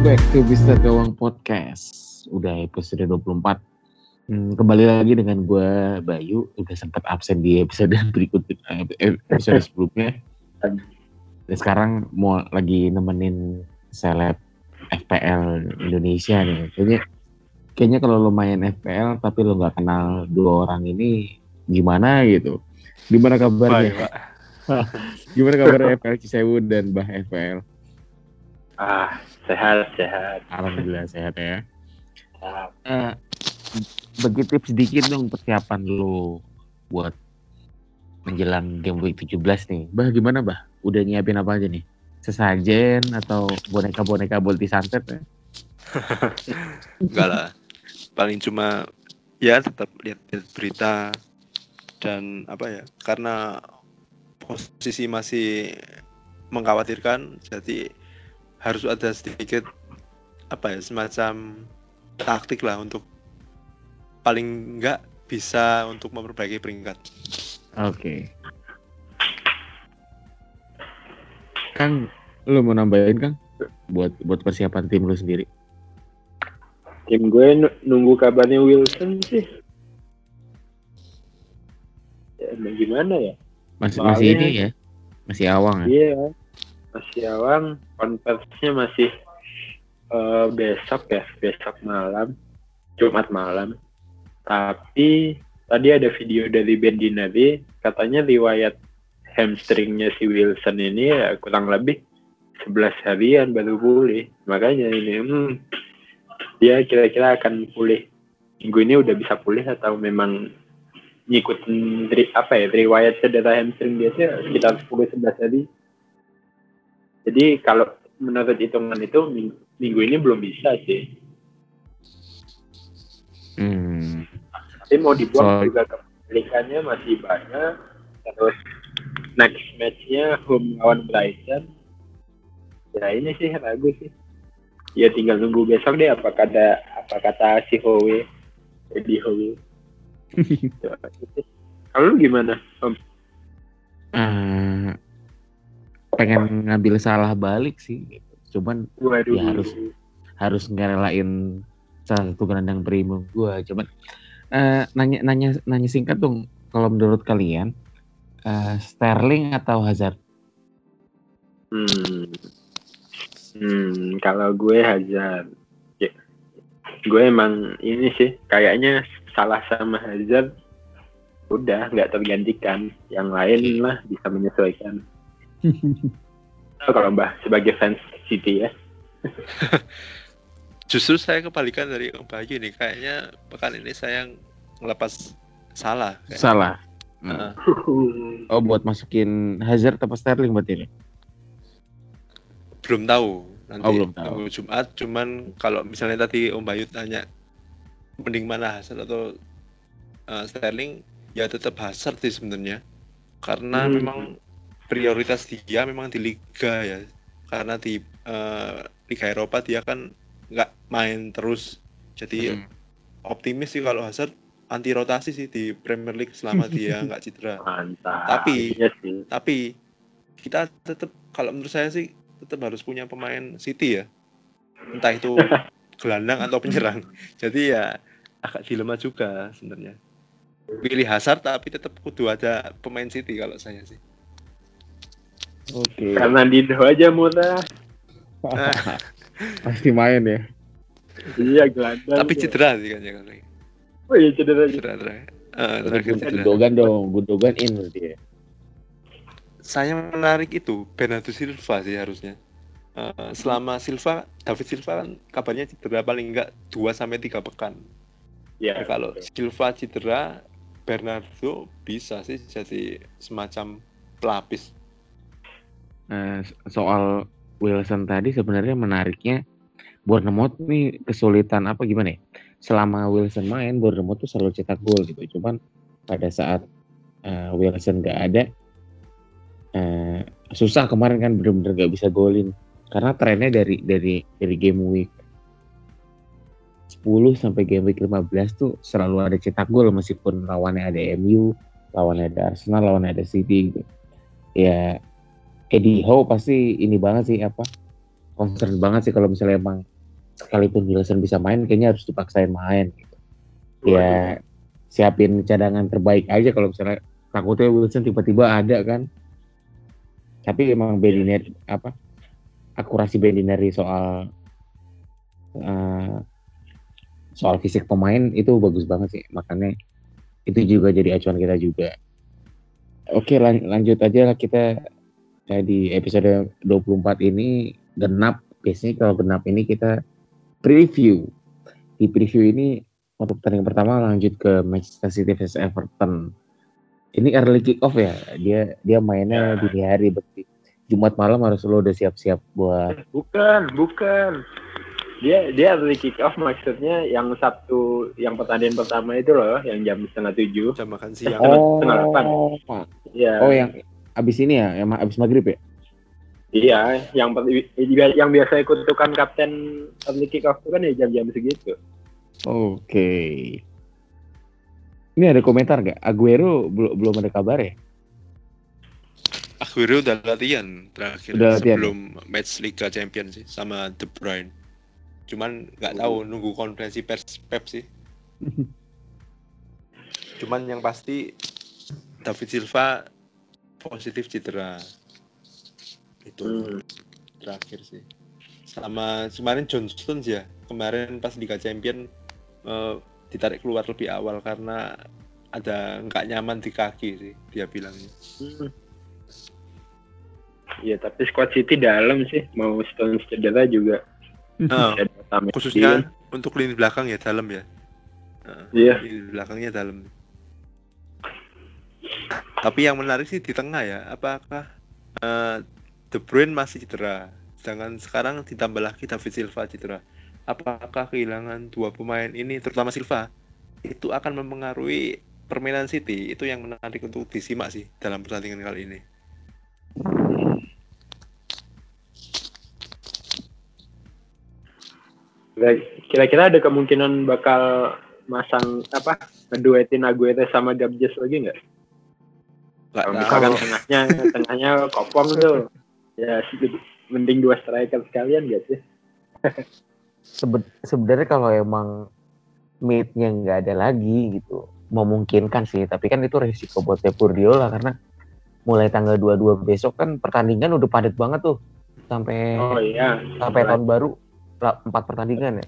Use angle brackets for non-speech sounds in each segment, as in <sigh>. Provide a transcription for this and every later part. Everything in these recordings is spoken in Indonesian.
Back to Mister Gawang Podcast. Udah episode 24. Hmm, kembali lagi dengan gue Bayu. Udah sempat absen di episode <laughs> berikut eh, episode <laughs> sebelumnya. Dan sekarang mau lagi nemenin seleb FPL Indonesia nih. Kayaknya kayaknya kalau lo main FPL tapi lo nggak kenal dua orang ini gimana gitu. Gimana kabarnya? <laughs> gimana kabar FPL Cisewu dan Bah FPL? Ah, sehat, sehat. Alhamdulillah sehat ya. Uh, bagi tips sedikit dong persiapan lo buat menjelang game week 17 nih. Bah gimana bah? Udah nyiapin apa aja nih? Sesajen atau boneka-boneka bolti santet ya? <laughs> Enggak lah. Paling cuma ya tetap lihat berita dan apa ya? Karena posisi masih mengkhawatirkan jadi harus ada sedikit apa ya semacam taktik lah untuk paling enggak bisa untuk memperbaiki peringkat. Oke. Okay. Kang, lu mau nambahin Kang buat buat persiapan tim lu sendiri? Tim gue nunggu kabarnya Wilson sih. Ya, gimana ya? Masih masih ini ya? Masih awang ya? Iya masih awang konversinya masih uh, besok ya besok malam Jumat malam. Tapi tadi ada video dari Ben Dinari katanya riwayat hamstringnya si Wilson ini ya kurang lebih 11 harian baru pulih. Makanya ini hmm, dia kira-kira akan pulih. Minggu ini udah bisa pulih atau memang ngikutin apa ya riwayat cedera hamstring biasa sekitar 10-11 hari jadi kalau menurut hitungan itu minggu, ini belum bisa sih. Hmm. Tapi mau dibuang so, juga kepemilikannya masih banyak. Terus next matchnya home lawan Brighton. Ya ini sih ragu sih. Ya tinggal nunggu besok deh apa kata apa kata si Howe, Eddie Howe. <laughs> Kalau gimana, Om? Uh, pengen ngambil salah balik sih. Cuman Waduh. ya harus harus ngerelain salah satu gelandang premium gue cuman uh, nanya nanya nanya singkat dong. Kalau menurut kalian uh, Sterling atau Hazard? Hmm. Hmm kalau gue Hazard. Ya, gue emang ini sih kayaknya salah sama Hazard udah nggak tergantikan. Yang lain lah bisa menyesuaikan oh, <laughs> kalau Mbah sebagai fans City ya. <laughs> Justru saya kebalikan dari Om Bayu nih. Kayaknya pekan ini saya ngelepas salah. Kayaknya. Salah. Hmm. <laughs> oh buat masukin Hazard atau Sterling buat ini? Belum tahu. Nanti oh, belum tahu. Jumat. Cuman kalau misalnya tadi Om Bayu tanya mending mana Hazard atau uh, Sterling, ya tetap Hazard sih sebenarnya. Karena hmm. memang prioritas dia memang di liga ya. Karena di uh, liga Eropa dia kan nggak main terus. Jadi hmm. optimis sih kalau Hazard anti rotasi sih di Premier League selama dia <laughs> nggak cedera. Mantap. tapi yes, iya tapi kita tetap kalau menurut saya sih tetap harus punya pemain City ya. Entah itu <laughs> gelandang atau penyerang. Jadi ya agak dilema juga sebenarnya. Pilih Hazard tapi tetap kudu ada pemain City kalau saya sih Oke. Okay. Karena Dino aja murah. <laughs> Pasti main ya. iya gelandang. Tapi cedera sih kan ya kan. Oh iya cedera. Cedera. cedera. Uh, cedera. Gundogan dong, Gundogan in berarti ya. Saya menarik itu Bernardo Silva sih harusnya. Uh, selama Silva, David Silva kan kabarnya cedera paling enggak 2 sampai 3 pekan. Ya. kalau Silva cedera, Bernardo bisa sih jadi semacam pelapis Nah, soal Wilson tadi sebenarnya menariknya Bournemouth nih kesulitan apa gimana ya? Selama Wilson main, Bournemouth tuh selalu cetak gol gitu. Cuman pada saat uh, Wilson nggak ada, uh, susah kemarin kan bener-bener nggak bisa golin. Karena trennya dari dari dari game week 10 sampai game week 15 tuh selalu ada cetak gol meskipun lawannya ada MU, lawannya ada Arsenal, lawannya ada City gitu. Ya Eddie Howe pasti ini banget sih apa concern banget sih kalau misalnya emang sekalipun Wilson bisa main kayaknya harus dipaksain main gitu. Ya siapin cadangan terbaik aja kalau misalnya takutnya Wilson tiba-tiba ada kan. Tapi emang Bedinari apa akurasi Bedinari soal uh, soal fisik pemain itu bagus banget sih makanya itu juga jadi acuan kita juga. Oke lan lanjut aja lah kita ya, di episode 24 ini genap biasanya kalau genap ini kita preview. Di preview ini untuk pertandingan pertama lanjut ke Manchester City vs Everton. Ini early kick off ya dia dia mainnya ya. di hari berarti Jumat malam harus lo udah siap-siap buat bukan bukan. Dia dia early kick off maksudnya yang Sabtu yang pertandingan pertama itu loh yang jam setengah tujuh. Jam makan siang. Oh, setengah delapan. Ya. Oh yang abis ini ya yang abis maghrib ya Iya, yang yang biasa ikut kan kapten early kick off itu kan ya jam-jam segitu. Oke. Okay. Ini ada komentar gak? Aguero belum belum ada kabar ya? Aguero udah latihan terakhir udah latihan. sebelum match Liga Champions sih sama De Bruyne. Cuman nggak tahu nunggu konferensi pers Pep sih. <laughs> Cuman yang pasti David Silva positif cedera itu hmm. terakhir sih sama kemarin Johnson ya kemarin pas Liga Champion uh, ditarik keluar lebih awal karena ada nggak nyaman di kaki sih dia bilangnya hmm. Ya tapi squad City dalam sih mau Stones cedera juga. Oh, khususnya untuk lini belakang ya dalam ya. Iya. Uh, Lini belakangnya dalam. Tapi yang menarik sih di tengah ya. Apakah uh, De Bruyne masih cedera. Sedangkan sekarang ditambah lagi David Silva cedera. Apakah kehilangan dua pemain ini, terutama Silva, itu akan mempengaruhi permainan City? Itu yang menarik untuk disimak sih dalam pertandingan kali ini. Kira-kira ada kemungkinan bakal masang apa ngeduetin Aguero sama Gabjes lagi nggak? Kalau misalkan tengahnya tengahnya kopong tuh ya mending dua striker sekalian gak sih? Sebe sebenarnya kalau emang mid-nya nggak ada lagi gitu memungkinkan sih. Tapi kan itu resiko buat Pep Guardiola karena mulai tanggal 22 besok kan pertandingan udah padat banget tuh. Sampai oh, iya. sampai tahun baru empat pertandingan ya.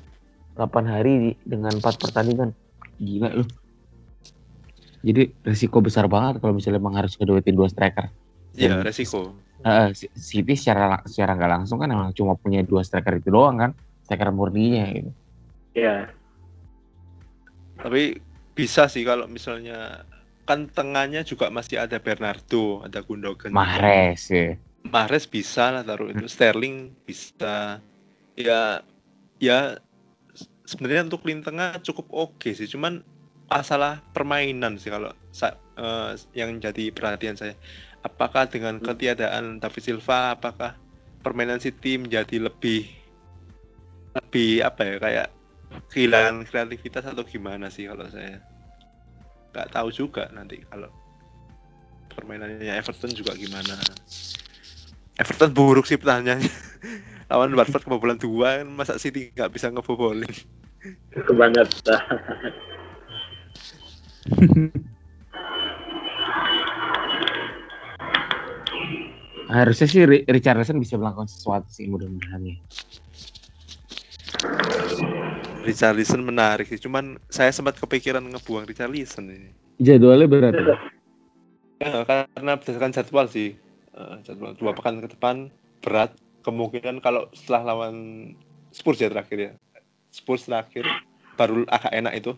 8 hari dengan empat pertandingan. Gila loh jadi resiko besar banget kalau misalnya emang harus keduetin dua striker iya resiko uh, City secara secara nggak langsung kan emang cuma punya dua striker itu doang kan striker murninya gitu. Iya. Yeah. Tapi bisa sih kalau misalnya kan tengahnya juga masih ada Bernardo, ada Gundogan. Mahrez ya. Mahrez bisa lah taruh itu. Sterling bisa. Ya ya sebenarnya untuk lini tengah cukup oke okay sih. Cuman masalah permainan sih kalau uh, yang jadi perhatian saya. Apakah dengan hmm. ketiadaan David Silva apakah permainan City menjadi lebih lebih apa ya kayak kehilangan kreativitas atau gimana sih kalau saya? Nggak tahu juga nanti kalau permainannya Everton juga gimana. Everton buruk sih pertanyaannya <laughs> lawan Watford kebobolan dua kan masa City nggak bisa ngebobolin? Kebangetan <laughs> harusnya sih Richardson bisa melakukan sesuatu sih mudah-mudahan ya. Richarlison menarik sih, cuman saya sempat kepikiran ngebuang Richarlison ini. Jadwalnya berat ya? ya karena berdasarkan jadwal sih, uh, jadwal dua pekan ke depan berat. Kemungkinan kalau setelah lawan Spurs ya terakhir ya, Spurs terakhir baru agak enak itu.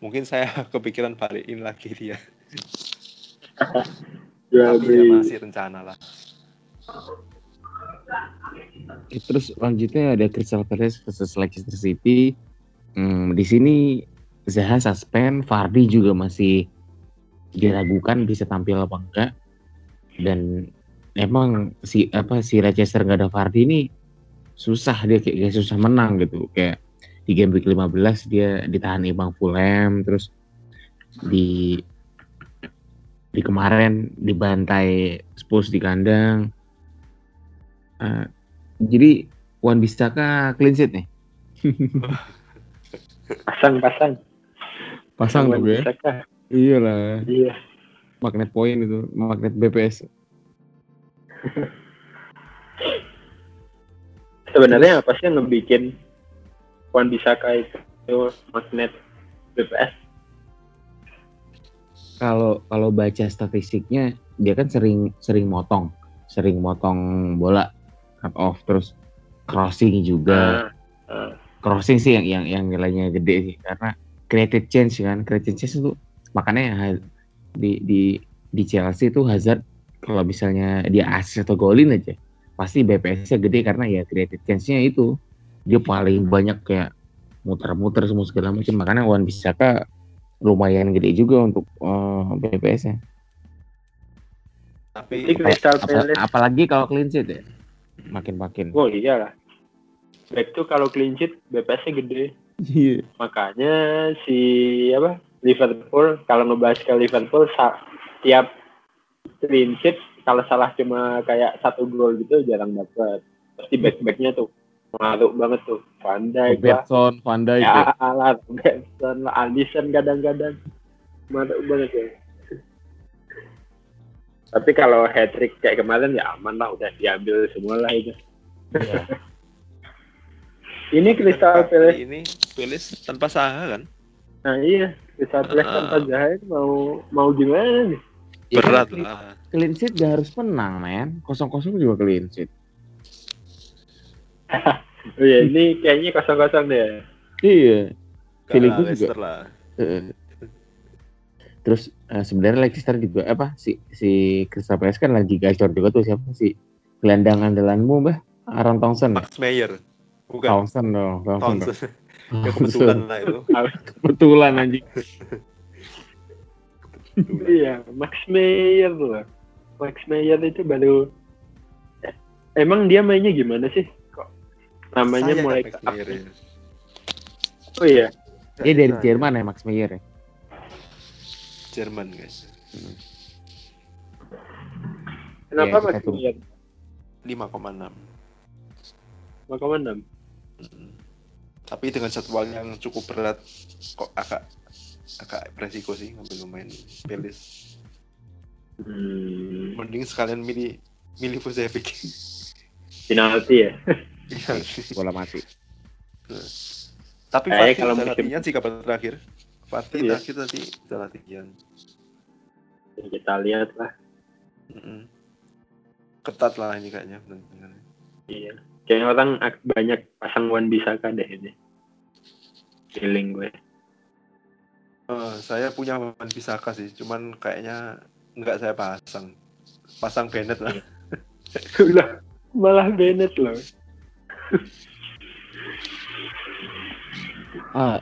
Mungkin saya <laughs> kepikiran balikin lagi dia. <laughs> Ya, Tapi ya masih rencana lah. Terus lanjutnya ada Crystal Palace versus Leicester City. Hmm, di sini Zaha suspend, Fardi juga masih diragukan bisa tampil apa enggak. Dan emang si apa si Leicester nggak ada Fardi ini susah dia kayak, kayak susah menang gitu. Kayak di game week 15 dia ditahan imbang Fulham terus di di kemarin dibantai Spurs di kandang Uh, jadi Wan Bisaka clean sheet nih. <laughs> Pasang pasang. Pasang dong ya. Bisaka. Iyalah, Iya. magnet poin itu, magnet BPS. Sebenarnya apa sih yang ngebikin Wan Bisaka itu, magnet BPS? Kalau kalau baca statistiknya dia kan sering sering motong, sering motong bola cut off terus crossing juga. Nah, crossing sih yang yang yang nilainya gede sih karena creative change kan creative change itu makanya di di di Chelsea itu Hazard kalau misalnya dia assist atau golin aja pasti BPS-nya gede karena ya creative change-nya itu dia paling banyak kayak muter-muter semua segala macam makanya Wan Bisaka lumayan gede juga untuk eh, BPS-nya Tapi Jadi Crystal Palace. apalagi kalau clean sheet ya makin-makin Oh iyalah. Back tuh kalau clean sheet BPS-nya gede. iya Makanya si apa Liverpool kalau ngebahas ke Liverpool tiap clean sheet kalau salah cuma kayak satu gol gitu jarang dapat. Pasti back backnya tuh ngaruh banget tuh. Pandai. Robertson, Van Dijk ya. Ya alat Robertson lah Alisson kadang-kadang ngaruh banget ya. Tapi kalau hat trick kayak kemarin ya aman lah udah diambil semua lah itu. Iya. Ini Crystal Palace ini Palace tanpa Saha kan? Nah iya, Crystal Palace Ah. tanpa itu mau mau gimana nih? Ya kan, Berat clean- lah. Clean sheet gak harus menang, men. Kosong-kosong juga clean sheet. Oh iya, ini kayaknya kosong-kosong deh. Iya. Feeling gue juga. Leicester lah. Terus eh, sebenarnya Leicester juga apa si si Crystal Palace kan lagi gacor juga tuh siapa sih gelandang andalanmu bah Aaron Townsend Max Meyer. Bukan. Townsend dong dong. Townsend. Ya kebetulan lah itu. <laughs> kebetulan anjing <laughs> Iya, Max Meyer loh. Max Meyer itu baru Eh, Emang dia mainnya gimana sih? Namanya Sayang mulai Max ke Meyer ya. Oh iya, dia dari Sayang. Jerman ya Max Meyer ya Jerman guys. kenapa Iya, Max. Meyer? 5,6. 5,6. Mm. Tapi dengan jadwal yang cukup berat kok agak agak resiko sih ngambil pemain Palace. Hmm, Mending sekalian milih milih Vucevic. penalti ya. <laughs> Iya. bola mati Tapi Eh, Fatih kalau udah musim- latihan sih kabar terakhir. Fatih Iya. terakhir tadi udah latihan. Ya, kita lihat lah. Mm-mm. Ketat lah ini kayaknya benar-benar. Iya. Kayaknya orang ak- banyak pasang Wan Bisaka deh ini. Feeling gue. Eh, saya punya Wan Bisaka sih, cuman kayaknya nggak saya pasang. Pasang Bennett lah. Udah, malah Bennett loh. Ah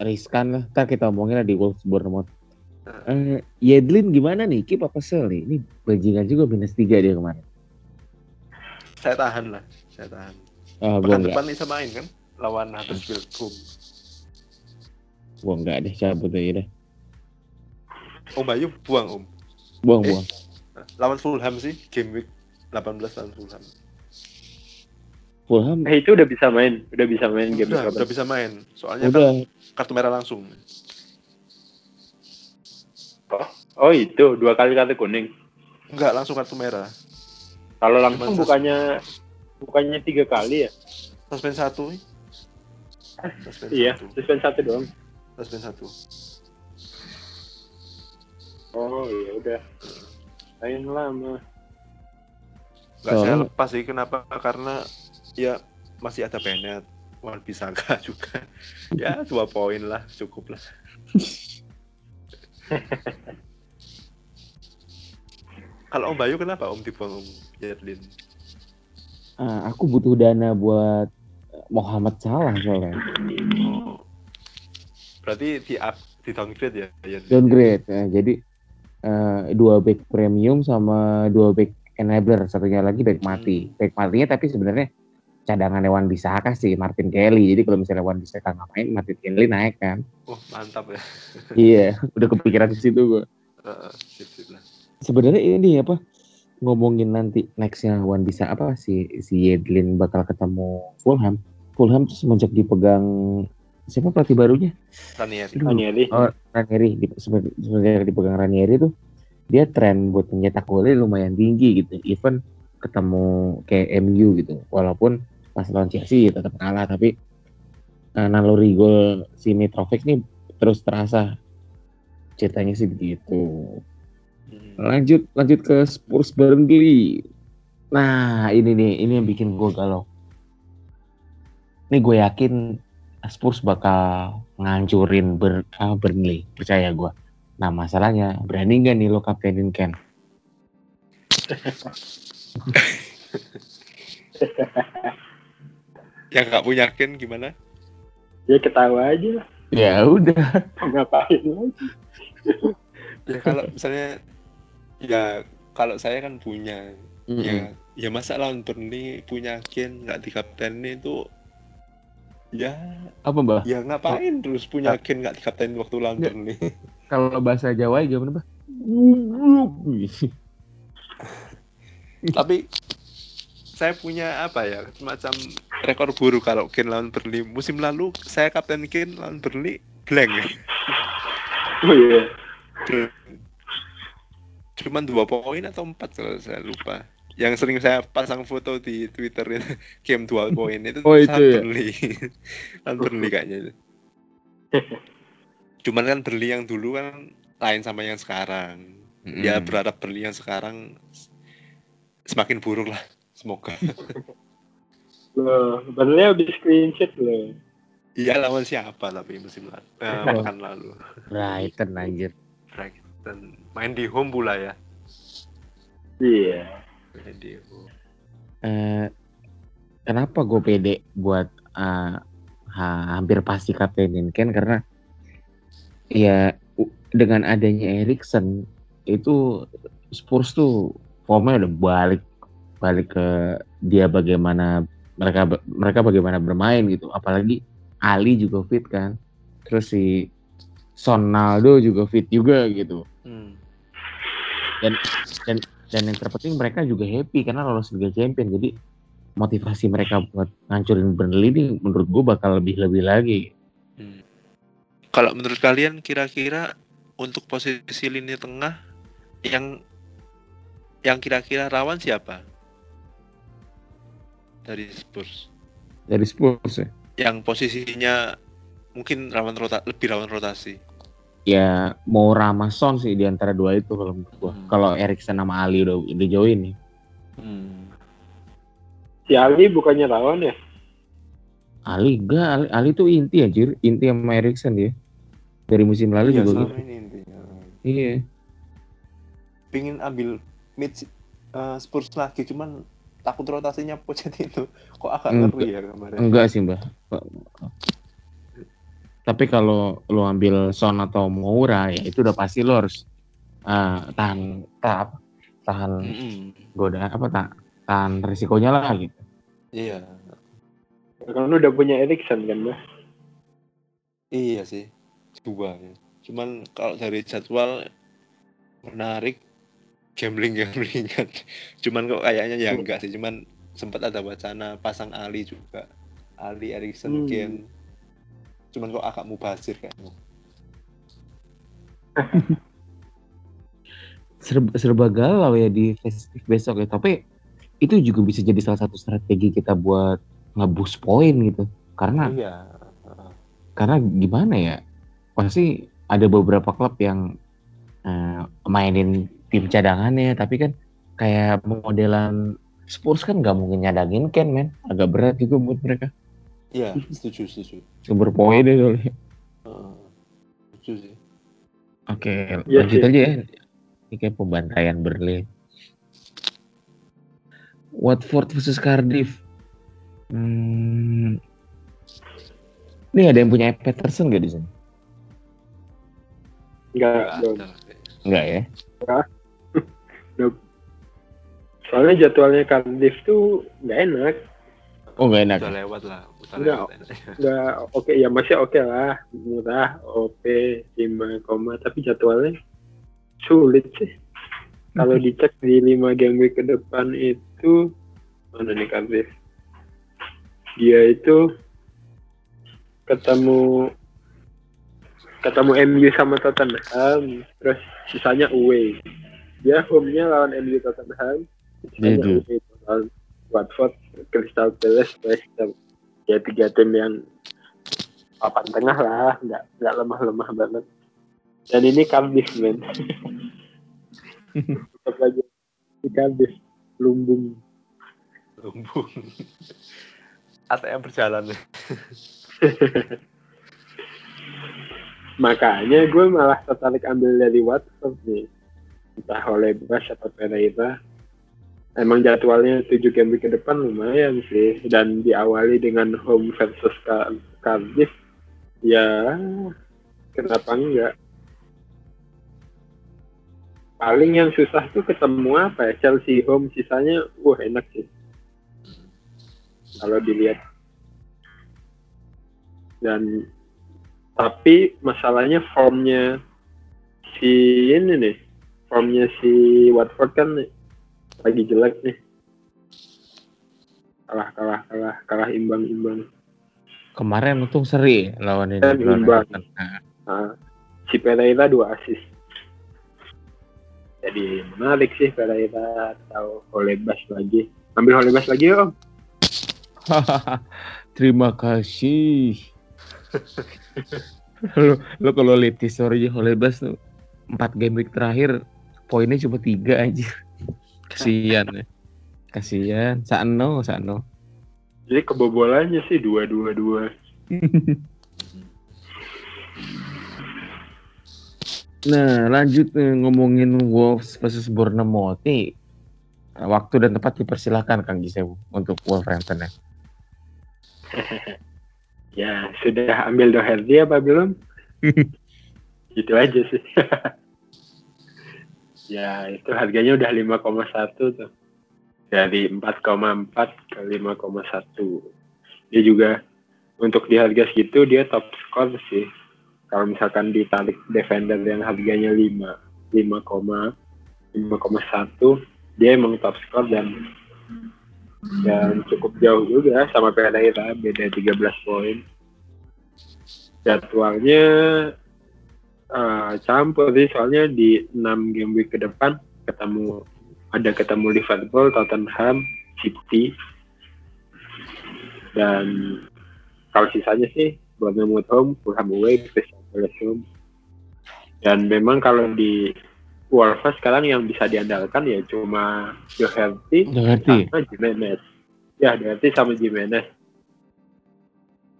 riskan lah ntar kita omongin lah di Wolves Bournemouth eh Yedlin gimana nih keep apa sell nih ini bajingan juga minus 3 dia kemarin Saya tahan lah, saya tahan. ah gua Pekan enggak depan bisa main kan lawan Huddersfield home. gua enggak deh cabut aja deh Om Bayu buang Om. buang Eh. buang Lawan Fulham sih, game week 18 lawan Fulham. Fulham Eh itu udah bisa main, udah bisa main game Udah, udah bisa main. Soalnya kan udah kartu merah langsung. Oh itu dua kali kartu kuning. Enggak, langsung kartu merah. Kalau langsung Cuman bukannya bukannya tiga kali ya? Suspend satu. nih. Suspend Iya, satu. suspend satu doang. Suspend satu. Oh iya udah. Main lama. Enggak saya lepas sih kenapa? Karena ya masih ada Bennett, Wan Bisaka <laughs> juga. ya dua poin lah, cukup lah. <laughs> Kalau Om Bayu kenapa Om dibuang Om Yedlin? Ah, aku butuh dana buat Muhammad Salah soalnya Oh. Berarti di up, di downgrade ya Yedlin? downgrade ya. jadi eh, dua back premium sama dua back enabler satunya lagi back mati back matinya tapi sebenarnya cadangan Wan Bisaka sih Martin Kelly jadi kalau misalnya Wan Bisaka nggak main Martin Kelly naik kan Oh mantap ya. iya udah kepikiran ke situ gua Heeh, sip, sip lah. sebenarnya ini apa ngomongin nanti nextnya Wan bisa apa sih si Yedlin bakal ketemu Fulham. Fulham tuh semenjak dipegang siapa pelatih barunya? Ranieri. Aduh, Ranieri. Oh, Ranieri di, semenjak semenjak dipegang Ranieri tuh dia tren buat mencetak golnya lumayan tinggi gitu. Even ketemu kayak MU gitu. Walaupun pas lawan Chelsea tetap kalah tapi uh, naluri gol si Mitrovic nih terus terasa ceritanya sih begitu. Hmm. Lanjut lanjut ke Spurs Burnley. Nah, ini nih, ini yang bikin gue galau. Ini gue yakin Spurs bakal ngancurin Ber, ah, Burnley, percaya gue. Nah, masalahnya berani nggak nih lo kaptenin Ken? <laughs> Yang nggak punya Ken gimana? Ya ketawa aja lah. Ya udah. Ngapain lagi? Ya kalau misalnya ya kalau saya kan punya ya ya masa lawan Burnley punya Ken nggak dikaptenin itu ya Apa mbak? ya ngapain terus punya Ken nggak dikaptenin waktu lawan Nggak. Burnley Kalau bahasa Jawa gimana mbak? tapi saya punya apa ya semacam rekor buruk kalau Ken lawan Burnley. Musim lalu saya kapten Ken lawan Burnley blank. Ya Oh iya. cuman dua poin atau empat kalau saya lupa. Yang sering saya pasang foto di Twitter itu <laughs> game dua poin. Itu Oh, itu ya? Burnley. <laughs> Lawan Burnley kayaknya itu. <laughs> Cuman kan Burnley yang dulu kan lain sama yang sekarang. Ya berharap Burnley yang sekarang semakin buruk lah. Semoga Loh, habis clean sheet loh. iya lawan siapa tapi musim lalu eh, Oh. pekan lalu Brighton anjir. Brighton main di home pula ya Iya. main di home Eh, kenapa gue pede buat eh, ha- hampir pasti kaptenin Ken karena ya dengan adanya Erikson itu Spurs tuh formnya udah balik balik ke dia bagaimana mereka mereka bagaimana bermain gitu apalagi Ali juga fit kan terus si Sonaldo juga fit juga gitu Hmm. dan yang terpenting mereka juga happy karena lolos Liga Champion jadi motivasi mereka buat ngancurin Burnley ini menurut gue bakal lebih lebih lagi Hmm. Kalau menurut kalian kira-kira untuk posisi lini tengah yang yang kira-kira rawan siapa? Dari Spurs. dari Spurs ya. Yang posisinya mungkin rawan rota lebih rawan rotasi. Ya mau Ramason sih di antara dua itu kalau menurut gue. Hmm. Kalau Erikson sama Ali udah udah jauh ini. Si Ali bukannya lawan ya? Ali enggak, Ali, Ali tuh inti anjir, inti sama Erikson dia. Dari musim lalu Iya, juga gitu. ini intinya. Iya. Pingin ambil mid eh, Spurs lagi cuman takut rotasinya Pochettino kok agak ngeri ya kemarin. Enggak sih, Mbak. Tapi kalau lo ambil Son atau Moura ya itu udah pasti lo harus ah, tahan tahan tahan Mm-mm. godaan apa tak tahan risikonya lah gitu. Iya. Kan lu udah punya Erikson kan, Bah? Iya sih, dua ya. Cuman kalau dari jadwal menarik gambling gambling kan. <laughs> Cuman kok kayaknya ya enggak sih. Cuman sempat ada wacana pasang Ali juga. Ali Erikson Hmm. Kane. Cuman kok agak mubazir kayaknya. <laughs> serba, serba galau ya di festif besok ya. Tapi itu juga bisa jadi salah satu strategi kita buat ngeboost poin gitu. Karena Iya. karena gimana ya? Pasti ada beberapa klub yang eh, mainin tim cadangannya, tapi kan kayak modelan Spurs kan nggak mungkin nyadangin Ken men, agak berat juga buat mereka. Iya, setuju setuju. Sumber poin deh soalnya. Heeh. Setuju sih. Oke, Iya lanjut sih. aja ya. Ini kayak pembantaian Burnley. Watford versus Cardiff. Hmm. Ini ada yang punya Peterson gak di sini? Enggak. Enggak ya? Soalnya jadwalnya Cardiff tuh nggak enak. Oh nggak enak. Udah lewat lah. Udah Enggak. <laughs> Nggak oke ya masih oke lah, murah, OP 5 koma, tapi jadwalnya sulit sih. kalau dicek di lima game week ke depan itu mana nih Cardiff dia itu ketemu ketemu MU sama Tottenham terus sisanya away dia home-nya lawan MU Tottenham Gitu. away lawan Watford Crystal Palace West Ham. Ya tiga tim yang papan tengah lah nggak nggak lemah-lemah banget. Dan ini Cardiff men. <laughs> Tetap aja di Cardiff lumbung. Lumbung. ATM berjalan. <laughs> Makanya gue malah tertarik ambil dari Watford nih. Entah oleh Bas atau Pereira emang jadwalnya 7 game week ke depan lumayan sih. Dan diawali dengan home versus Car- Cardiff. Ya kenapa enggak? Paling yang susah tuh ketemu apa ya? Chelsea home sisanya wah enak sih. Kalau dilihat. Dan tapi masalahnya formnya si ini nih. Formnya si Watford kan lagi jelek nih kalah kalah kalah kalah imbang imbang Kemarin untung seri lawan ini. Lawan imbang. Nah, nah, si Pereira dua assist jadi menarik sih Pereira atau Holebas lagi ambil Holebas lagi om <laughs> Terima kasih. <laughs> lo, lo kalau lihat story Holebas tuh empat game week terakhir poinnya cuma tiga aja. Kasihan ya. Kasihan. Sano, Sano. jadi kebobolannya sih dua dua dua <laughs> Nah, lanjut nih, ngomongin Wolves versus Bournemouth nih. Waktu dan tempat dipersilahkan Kang Gisewu untuk Wolverhampton ya. <laughs> ya sudah ambil Doherty apa belum <laughs> itu aja sih ya itu harganya udah 5,1 tuh. Dari 4,4 ke 5,1 dia juga untuk di harga segitu dia top score sih. Kalau misalkan ditarik defender yang harganya 5 5,5,1 dia emang top score dan dan cukup jauh juga sama Pereira beda 13 poin. Jadwalnya eh, campur sih soalnya di 6 game week ke depan ketemu ada ketemu Liverpool, Tottenham, City dan kalau sisanya sih Bournemouth home, Fulham away, Crystal Palace home dan memang kalau di Wolves sekarang yang bisa diandalkan ya cuma Doherty Doherty. sama Jimenez. Ya, Doherty sama Jimenez.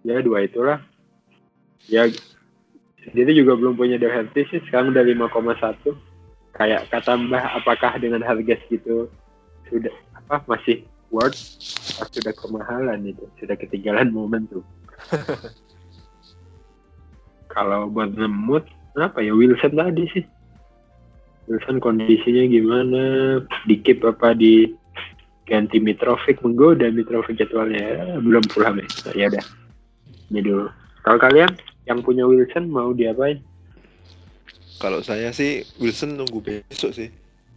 Ya, dua itulah. Ya, sendiri juga belum punya Doherty sih, sekarang udah 5,1. Kayak kata Mbah, apakah dengan harga segitu sudah apa masih worth atau sudah kemahalan itu, sudah ketinggalan momen tuh. <laughs> Kalau buat Nemut, apa ya Wilson tadi sih? Wilson kondisinya gimana? Dikip apa di ganti Mitrovic menggoda Mitrovic jadwalnya ya, belum pulang ya. Ya udah. Ini dulu. Kalau kalian yang punya Wilson mau diapain? Kalau saya sih Wilson nunggu besok sih.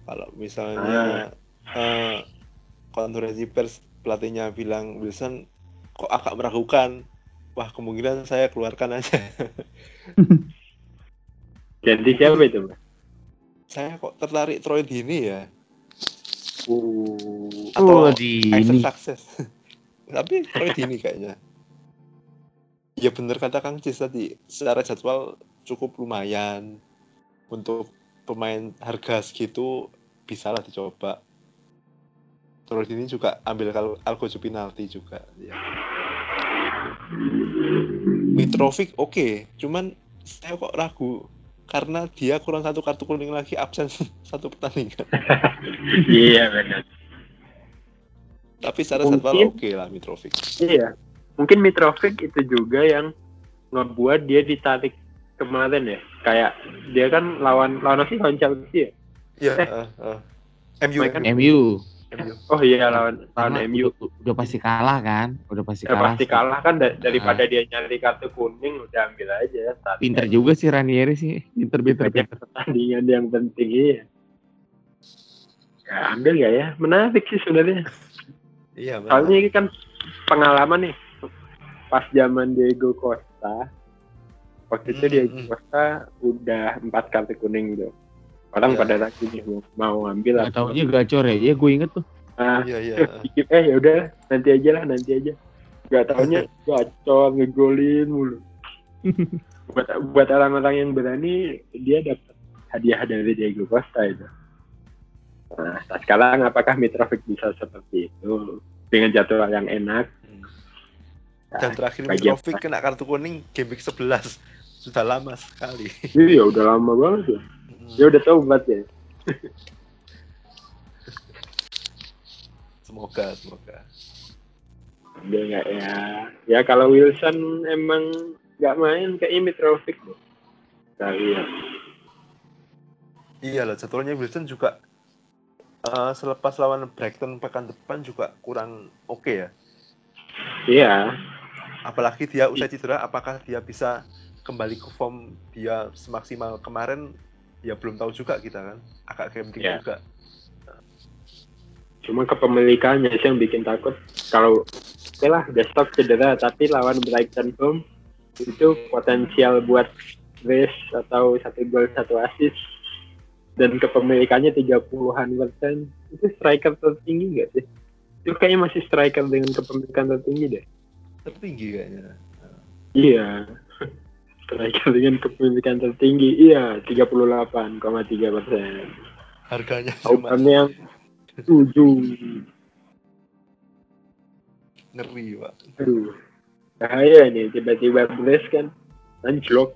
Kalau misalnya eh, konferensi pers pelatihnya bilang Wilson kok agak meragukan, wah kemungkinan saya keluarkan aja. <laughs> Ganti siapa itu, saya kok tertarik Troy Dini ya, Uh, Oh, atau di Isaac ini. Success. <laughs> Tapi Troy Dini kayaknya. Ya bener kata Kang Cis tadi, secara jadwal cukup lumayan untuk pemain harga segitu bisa lah dicoba. Troy Dini juga ambil kalau Algojo penalti juga. Ya. Mitrovic oke, cuman saya kok ragu karena dia kurang satu kartu kuning lagi absen <laughs> satu pertandingan. iya benar. Tapi secara jadwal oke lah Mitrovic. Iya. Mungkin Mitrovic itu juga yang ngebuat dia ditarik kemarin ya. Kayak dia kan lawan lawan apa sih lawan Chelsea ya? Iya. Eh. eh, eh. MU, Mereka- MU. MU. MU. Oh iya lawan lawan Karena MU. Udah, udah pasti kalah kan? Udah pasti Ya, kalah. pasti kalah kan da- daripada dia nyari kartu kuning udah ambil aja. Start Pinter juga sih Ranieri sih. Pinter, pinter, banyak pinter. pertandingan yang penting iya. Ya, ambil ya ya. Menarik sih sebenarnya. Iya. Soalnya ini kan pengalaman nih. Pas zaman Diego Costa. Waktu itu Hmm, Diego hmm. Costa udah empat kartu kuning tuh. Orang Iya. pada lagi nih mau, mau ngambil Gak gacor ya. Ya gue inget tuh. Ah, Iya, iya. <laughs> eh ya udah nanti aja lah nanti aja. Gak taunya gacor ngegolin mulu. <laughs> buat buat orang-orang yang berani dia dapat hadiah dari Diego Costa itu. Nah, sekarang apakah Mitrovic bisa seperti itu dengan jadwal yang enak? Dan terakhir bagi Mitrovic kena kartu kuning game week 11. Sudah lama sekali. Iya udah lama banget ya. Dia udah tobat ya. <laughs> Semoga, semoga. Dia nggak ya. Ya kalau Wilson emang nggak main kayak Mitrovic. deh. Kita lihat. Iya lah, jadwalnya Wilson juga eh, selepas lawan Brighton pekan depan juga kurang oke ya. Iya. Apalagi dia usai cedera, apakah dia bisa kembali ke form dia semaksimal kemarin? Ya belum tahu juga kita kan. Agak gambling Iya. juga. Cuma kepemilikannya sih yang bikin takut. Kalau oke lah desktop cedera tapi lawan Brighton home itu potensial buat race atau satu gol satu assist dan kepemilikannya 30-an persen itu striker tertinggi nggak sih? Itu kayaknya masih striker dengan kepemilikan tertinggi deh. Tertinggi kayaknya. Iya. <laughs> Striker dengan kepemilikan tertinggi, iya 38,3 persen. Harganya cuma yang tujuh. ngeri, Pak. Aduh, bahaya nih tiba-tiba Blaze kan anjlok.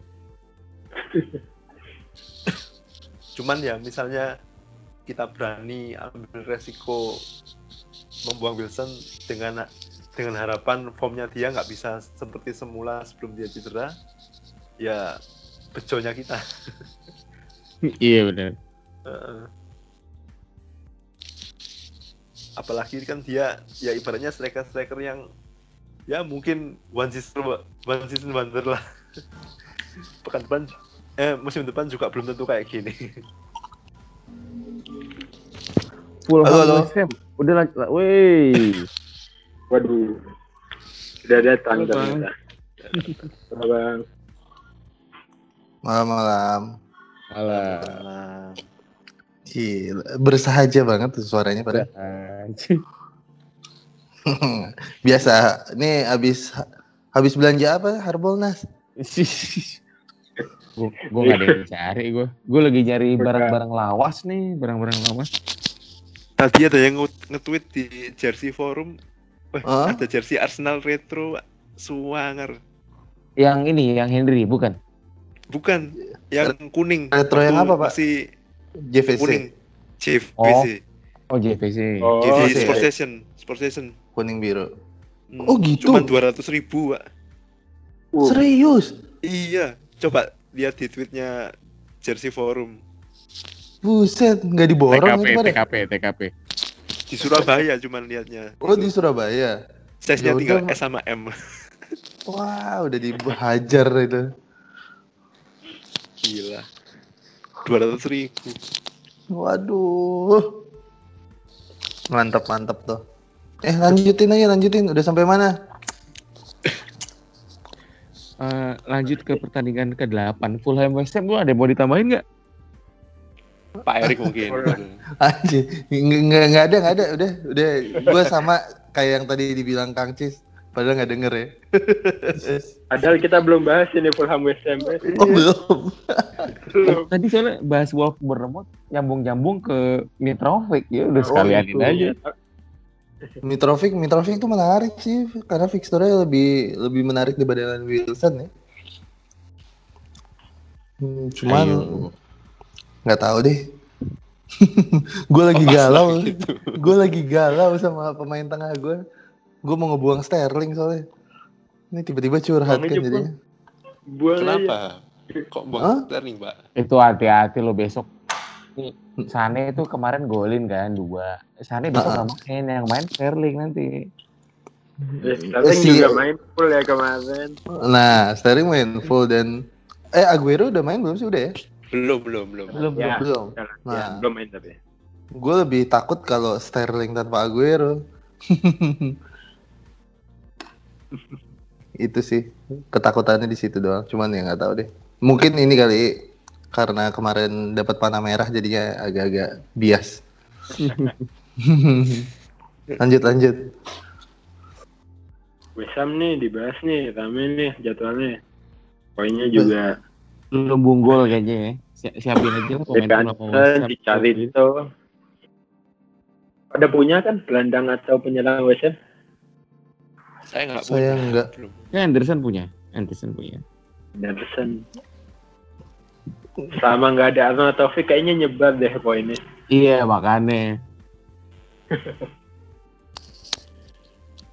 <laughs> Cuman ya misalnya kita berani ambil resiko membuang Wilson dengan dengan harapan formnya dia nggak bisa seperti semula sebelum dia cedera, ya bejonya kita. <laughs> Iya benar. Apalagi kan dia ya ibaratnya striker-striker yang ya mungkin one season one season wonder lah. <laughs> Pekan depan eh musim depan juga belum tentu kayak gini. Full Halo, halo. Udah lah, lah. Waduh, sudah datang Halo, Bang. ternyata. Halo, Bang. Malam-malam. Nah, Gila, bersahaja banget tuh suaranya pada. <laughs> Biasa. Nih habis habis belanja apa Harbolnas? gue gue gak ada yang cari gue gue lagi nyari barang-barang lawas nih barang-barang lawas tadi ada yang nge- nge-tweet di jersey forum, Wah, Hah? ada jersey Arsenal retro Suwanger. yang ini yang Henry bukan Bukan, yang kuning. Retro yang apa, Pak? Masih JVC kuning. JVC. Oh. oh JVC Oh, JVC iya. Sport Station. Sport Station. kuning biru. Hmm, Oh, gitu? Cuman 200 ribu, Pak. Uh, Serius? Iya, coba lihat di tweetnya Jersey Forum Buset, nggak diborong TKP. TKP TKP di Surabaya cuman lihatnya. Oh di Surabaya. Size-nya Ya tinggal S sama M. <laughs> Wah, udah dihajar itu. Gila. 200 ribu. Waduh. Mantap mantap tuh. Eh lanjutin aja lanjutin. Udah sampai mana? Eh, lanjut ke pertandingan ke-8 Fulham West Ham lu ada yang mau ditambahin nggak? Pak Erik mungkin. Anjir, nggak nggak nggak ada nggak ada. Udah udah. Gue sama kayak yang tadi dibilang Kang Cis. Padahal nggak denger ya. Padahal kita belum bahas ini Fulham West Ham. Oh belum. Belum. Tadi soalnya bahas Wolf beremot nyambung-nyambung ke Mitrovic ya udah Oh, sekalianin gitu. aja. Mitrovic, Mitrovic itu menarik sih karena fixturenya lebih lebih menarik dibanding dengan Wilson ya. Hmm, cuman Ayo. Nggak tahu deh. <laughs> gue lagi galau, gitu. gue lagi galau sama pemain tengah gue. Gue mau ngebuang Sterling soalnya. Ini tiba-tiba curhat kan jadinya. Buang aja. Kenapa? Kok buang Sterling, Pak? Itu hati-hati lo besok. Sane itu kemarin golin kan dua. Sane besok Ah. nggak main yang main Sterling nanti. Eh, Sterling Si- juga main full ya kemarin. Nah, Sterling main full dan eh Aguero udah main belum sih udah ya? Belum, belum, belum. Belum Ya. Belum. Ya, Nah. belum main tapi. Gue lebih takut kalau Sterling tanpa Aguero. <laughs> itu sih ketakutannya di situ doang. Cuman ya nggak tahu deh. Mungkin ini kali karena kemarin dapat panah merah jadinya agak-agak bias. <laughs> lanjut lanjut. West Ham nih dibahas nih, rame nih jadwalnya. Poinnya juga Belum bunggol kayaknya ya. Si- siapin aja lah sama WhatsApp. dicari itu. Ada punya kan gelandang atau penyerang Ham? Saya nggak Saya punya. nggak. Belum. Ya Anderson punya. Anderson punya. Anderson. Sama nggak ada Arnold Taufik kayaknya nyebar deh poinnya. Iya makanya.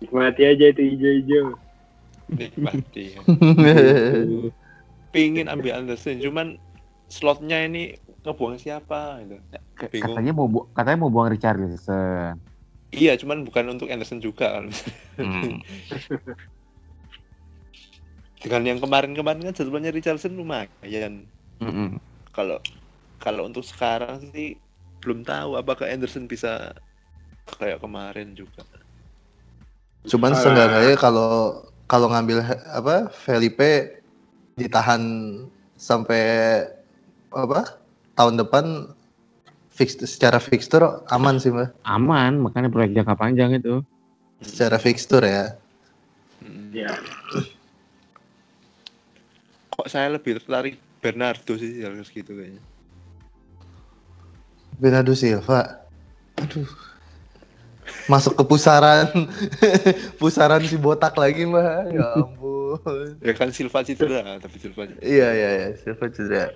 Nikmati aja itu hijau-hijau. Nikmati. ya. <laughs> <laughs> Pingin ambil Anderson, cuman slotnya ini ngebuang siapa gitu. Bingung. Katanya mau bu- katanya mau buang Richarlison. Iya, cuman bukan untuk Anderson juga kan. Hmm. <laughs> Dengan yang kemarin-kemarin kan jadwalnya Richardson lumayan. Mm-mm. Kalau kalau untuk sekarang sih belum tahu apakah Anderson bisa kayak kemarin juga. Cuman seenggaknya kalau kalau ngambil apa Felipe ditahan sampai apa tahun depan fix secara fixture aman sih mbak Aman, makanya proyek jangka panjang itu. secara fixture ya. Ya. Kok saya lebih tertarik Bernardo sih harus gitu kayaknya. Bernardo Silva aduh masuk ke pusaran <laughs> pusaran si botak lagi mbak ya ampun <laughs> Ya kan Silva cedera, tapi Silva iya iya iya Silva cedera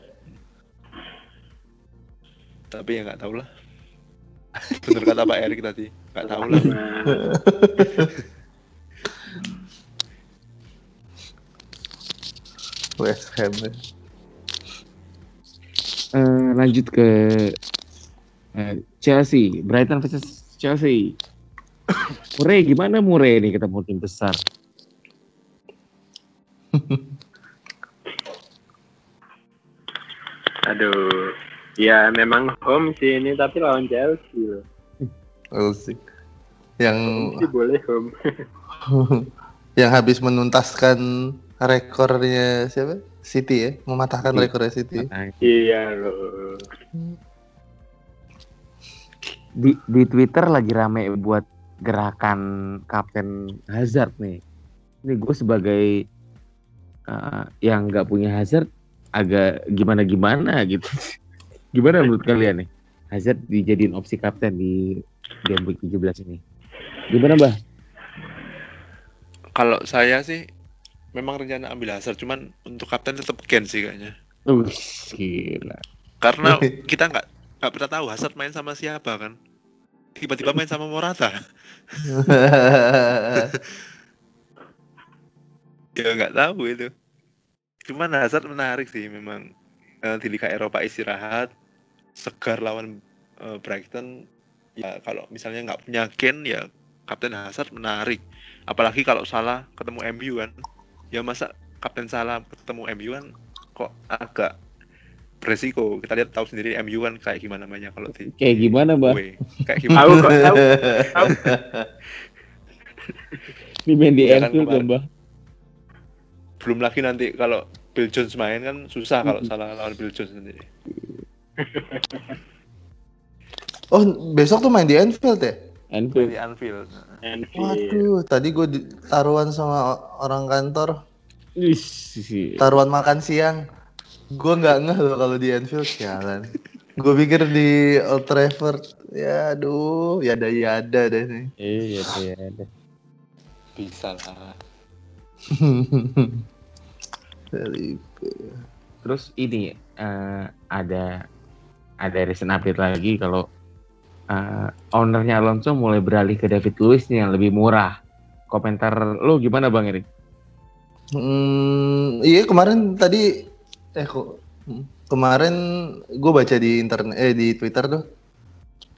tapi ya nggak tahu lah. Bener kata Pak Erik tadi, nggak tahu lah. <laughs> West Ham Eh, lanjut ke eh, Chelsea, Brighton versus Chelsea. <coughs> Murray gimana Murray nih ketemu tim besar? <laughs> aduh. Ya memang home sih ini tapi lawan Chelsea loh. See. yang Home sih boleh home. <laughs> yang habis menuntaskan rekornya siapa City ya mematahkan City. rekornya City iya loh. di di Twitter lagi rame buat gerakan Kapten Hazard nih. Ini gue sebagai eh, yang nggak punya Hazard agak gimana gimana gitu. <laughs> gimana menurut kalian nih? Hazard dijadiin opsi kapten di game week 17 ini. Gimana, Bah? Kalau saya sih memang rencana ambil Hazard, cuman untuk kapten tetap Ken sih kayaknya. Uh, gila. Karena <laughs> kita nggak nggak pernah tahu Hazard main sama siapa kan. Tiba-tiba main sama Morata. <laughs> ya nggak tahu itu. Cuman Hazard menarik sih memang Eh, di Liga Eropa istirahat, segar lawan eh, Brighton. Ya kalau misalnya nggak punya Kane ya Kapten Hazard menarik. Apalagi kalau salah ketemu MU kan. Ya masa Kapten salah ketemu MU kan kok agak beresiko. Kita lihat tahu sendiri MU kan kayak gimana mainnya kalau di Kayak gimana, Bah? away. Kayak <laughs> Tahu gimana? kok tahu. <laughs> Ini main di Ya kan, Anfield kemarin. Belum lagi nanti kalau Bill Jones main kan susah kalau salah lawan Bill Jones nanti. <laughs> oh besok tuh main di Anfield ya Main Anfield. di Anfield. Anfield. waduh tadi gue taruhan sama orang kantor taruhan makan siang gue nggak ngeh loh kalau di Anfield sialan gue pikir di Old Trafford ya aduh ya ada ya ada deh nih Iya, iya, iya. Bisa lah. <laughs> Terus ini eh, ada ada recent update lagi kalau eh, ownernya Alonso mulai beralih ke David nih yang lebih murah. Komentar lo gimana Bang Erik? Hmm, iya kemarin tadi eh kok hmm, kemarin gue baca di internet eh di Twitter tuh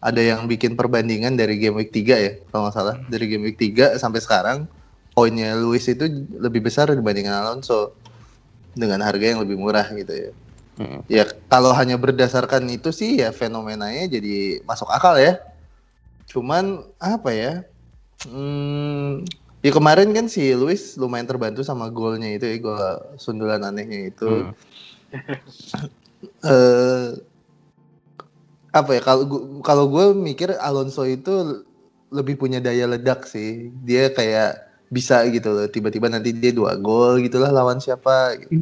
ada yang bikin perbandingan dari game week 3 ya kalau nggak salah dari game week 3 sampai sekarang poinnya Luis itu lebih besar dibandingkan Alonso dengan harga yang lebih murah gitu ya. Mm. Ya kalau hanya berdasarkan itu sih ya fenomenanya jadi masuk akal ya. Cuman apa ya? Hmm, ya kemarin kan si Luis lumayan terbantu sama golnya itu ya, gol sundulan anehnya itu. Hmm. <laughs> eh apa ya kalau kalau gue mikir Alonso itu lebih punya daya ledak sih dia kayak bisa gitu loh. Tiba-tiba nanti dia dua gol gitulah lawan siapa gitu.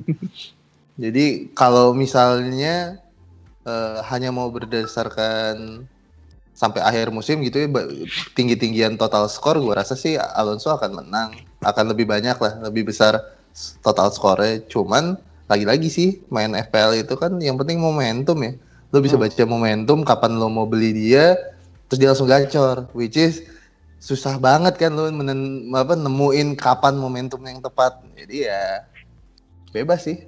<laughs> jadi kalau misalnya eh, hanya mau berdasarkan sampai akhir musim gitu ya tinggi-tinggian total skor gue rasa sih Alonso akan menang. Akan lebih banyak lah lebih besar total skornya. Cuman lagi-lagi sih main FPL itu kan yang penting momentum ya. Lo bisa Hmm. baca momentum kapan lo mau beli dia terus dia langsung gacor. Which is susah banget kan lo menen, apa, nemuin kapan momentum yang tepat jadi ya bebas sih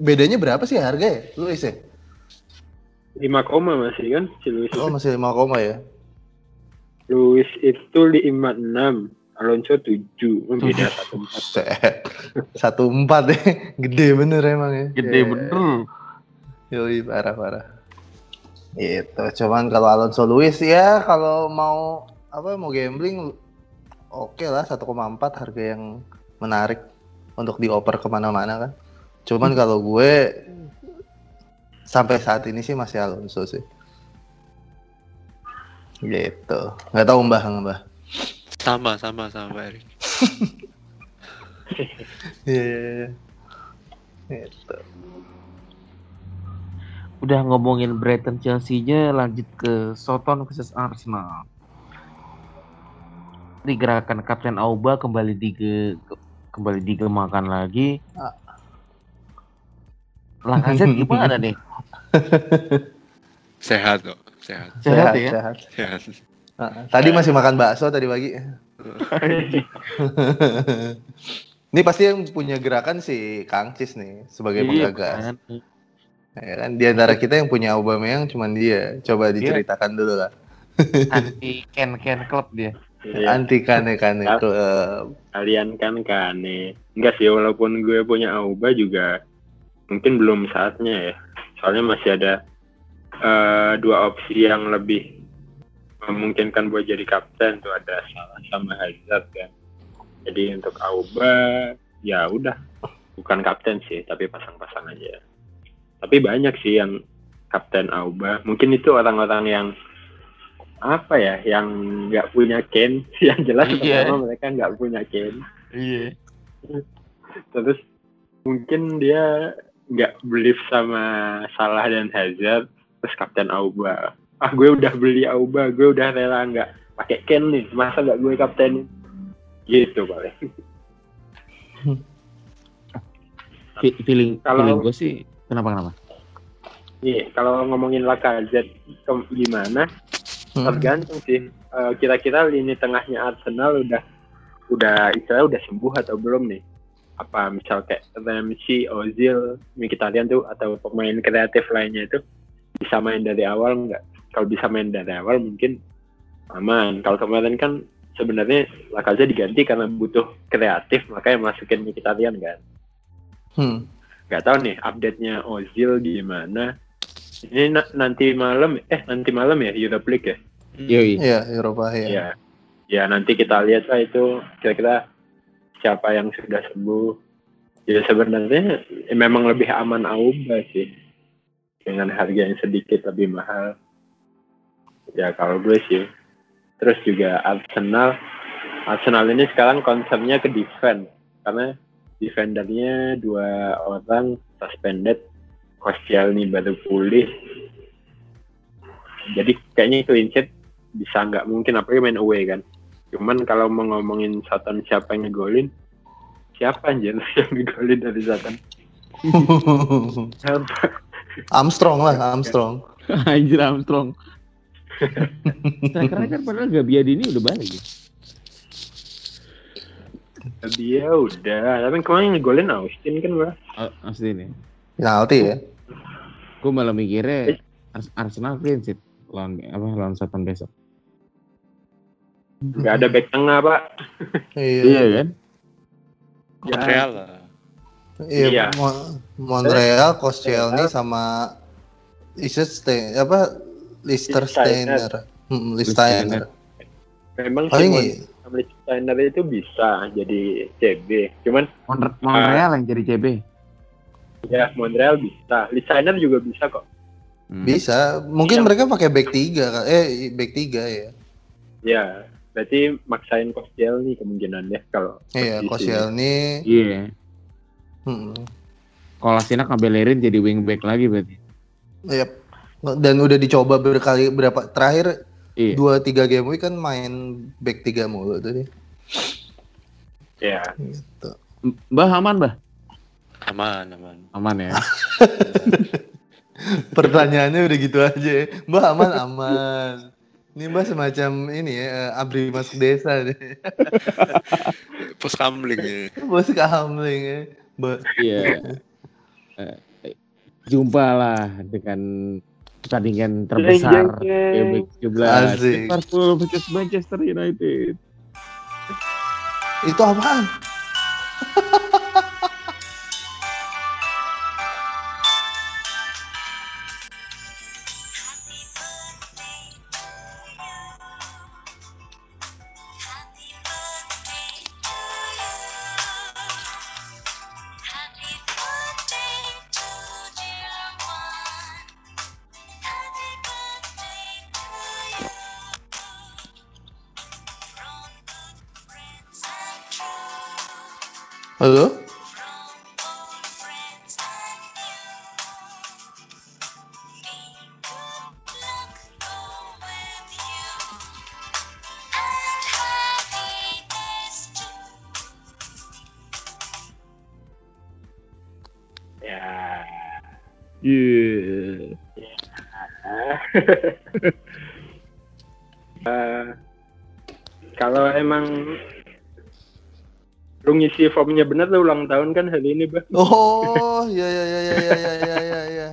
bedanya berapa sih harga ya Luis ya 5 koma masih kan si Luis. oh masih 5 koma ya Luis itu 56, Alonso 7, beda satu empat. Buset. satu empat ya <laughs> gede bener emang ya Gede Ya, bener. Yoi, parah parah. Itu, cuman kalau Alonso Luis ya kalau mau apa mau gambling oke lah 1,4 harga yang menarik untuk dioper ke mana-mana kan. Cuman kalau gue sampai saat ini sih masih Alonso sih. Gitu. Nggak tahu Mbah Mbah. Sama, sama, sama Pak Erik. <laughs> Iya iya iya. Gitu. Udah ngomongin Brighton Chelsea-nya lanjut ke Soton versus Arsenal. Digerakan Kapten Auba kembali dige kembali digemakan lagi. Ah. Lacazette gimana nih? <laughs> Sehat kok, sehat, Sehat ya? sehat. sehat. Ah, Tadi masih makan bakso tadi pagi. <laughs> Ini pasti yang punya gerakan si Kang Cis nih sebagai Iya, penggagas. kan? Ya kan di antara kita yang punya Aubameyang cuman dia. Coba diceritakan dulu lah. Anti Ken Ken Club dia. Iya, Anti kane kane klub. kalian kan kane. Enggak sih, walaupun gue punya Auba juga mungkin belum saatnya ya. Soalnya masih ada eh, dua opsi yang lebih memungkinkan buat jadi kapten tuh ada Salah sama Hazard kan. Jadi untuk Auba ya udah bukan kapten sih, tapi pasang-pasang aja. Tapi banyak sih yang kapten Auba. Mungkin itu orang-orang yang apa ya, yang nggak punya Kane. <laughs> yang jelas Iya. pertama mereka nggak punya Kane. Iya. Terus mungkin dia nggak believe sama Salah dan Hazard, terus kapten Auba. Ah gue udah beli Auba, gue udah rela nggak pakai Kane nih, masa nggak gue kaptenin? Gitu paling. <laughs> Fe- Feeling Kalau- feeling gue sih kenapa kenapa? Iya, kalau ngomongin Lacazette ke- gimana? Hmm. Tergantung sih. Eh, kira-kira lini tengahnya Arsenal udah udah istilah udah sembuh atau belum nih? Apa misal kayak Ramsey, Ozil, Mkhitaryan tuh atau pemain kreatif lainnya itu bisa main dari awal nggak? Kalau bisa main dari awal mungkin aman. Kalau kemarin kan sebenarnya Lacazette diganti karena butuh kreatif makanya masukin Mkhitaryan kan. Hmm. nggak tahu nih update-nya Ozil gimana. Ini na- nanti malam eh nanti malam ya Europe League ya. Yoi. Iya, Eropa ya. Ya. Ya nanti kita lihat lah itu kira-kira siapa yang sudah sembuh. Ya sebenarnya eh, memang lebih aman Auba sih. Dengan harga yang sedikit lebih mahal. Ya kalau gue sih. Terus juga Arsenal. Arsenal ini sekarang konsepnya ke defense. Karena defendernya dua orang suspended. Koscielny baru pulih. Jadi kayaknya clean sheet bisa nggak mungkin apalagi main away kan. Cuman kalau mau ngomongin Satan siapa yang ngegolin, siapa anjir <laughs> yang ngegolin dari Satan? <laughs> Armstrong lah, Armstrong. <laughs> Anjir Armstrong. Strikernya kan padahal Gabiadini udah balik ya. Dia udah, tapi kemarin ngegolin Austin kan gua. Oh, Asli nih. Penalti ya. Gue malah mikirnya Ars- Arsenal clean sheet lawan apa lawan besok. Nggak ada back tengah pak. Iya. kan? Ya. Montreal lah. Iya, Iya. Mon- Montreal, Koscielny sama Liechtenstein apa Liechtensteiner. Hmm, Liechtensteiner. Memang Oh si ini Mon- Steiner itu bisa jadi CB. Cuman Mon- Montreal yang jadi CB. ya Montreal bisa. Listener juga bisa kok. Hmm. bisa. Mungkin Iya. mereka pakai back 3 kan. Eh back 3 ya. Ya, berarti maksain Kostiel nih kemungkinan ya kalau Iya. Koscielny. Iya. Hmm. Kolasinac ngabelerin jadi wingback lagi berarti. Yep. Dan udah dicoba berkali berapa terakhir Iya. dua tiga game week kan main back 3 mulu tuh dia. Ya, Gitu. Mbah aman, Mbah? Aman, aman. Aman ya. <laughs> Pertanyaannya udah gitu aja. Mbak aman aman. Ini mbak semacam ini ya, eh, abri masuk desa deh. Pos <laughs> kamling ya. Bos kamling ya. Mbak, Iya. Eh, Jumpa lah dengan pertandingan terbesar Jeng, jeng, game 17 Asik. Liverpool versus Manchester United. itu apaan? <laughs> uh, kalau emang lu ngisi formnya benar, tuh ulang tahun kan hari ini bah oh iya iya iya iya iya iya iya ya.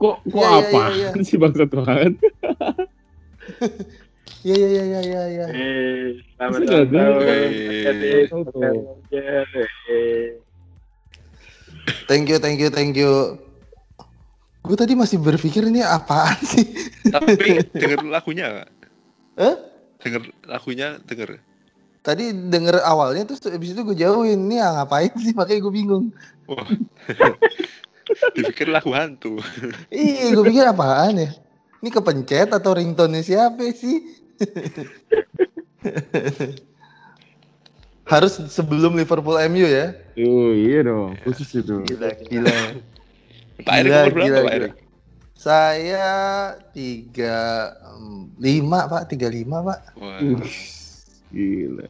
kok kok ya, apa ya, ya, ya. sih bangsa Tuhan <laughs> Iya iya iya iya iya. Eh, selamat ulang tahun. Iya, thank you, thank you, thank you. Gue tadi masih berpikir ini apaan sih. Tapi denger lagunya? Hah? Denger lagunya, denger. Tadi denger awalnya terus abis itu gue jauhin. Ini ah, ngapain sih? Makanya gue bingung. Wah. <laughs> Dipikir lagu hantu. <laughs> Iya, gue pikir apaan ya? Ini kepencet atau ringtone siapa sih? <laughs> Harus sebelum Liverpool MU ya? Oh iya dong, khusus itu. Gila, gila. Pak Erik Gila, gila, Pak gila. Saya tiga lima pak, tiga lima pak. Wah. Gila.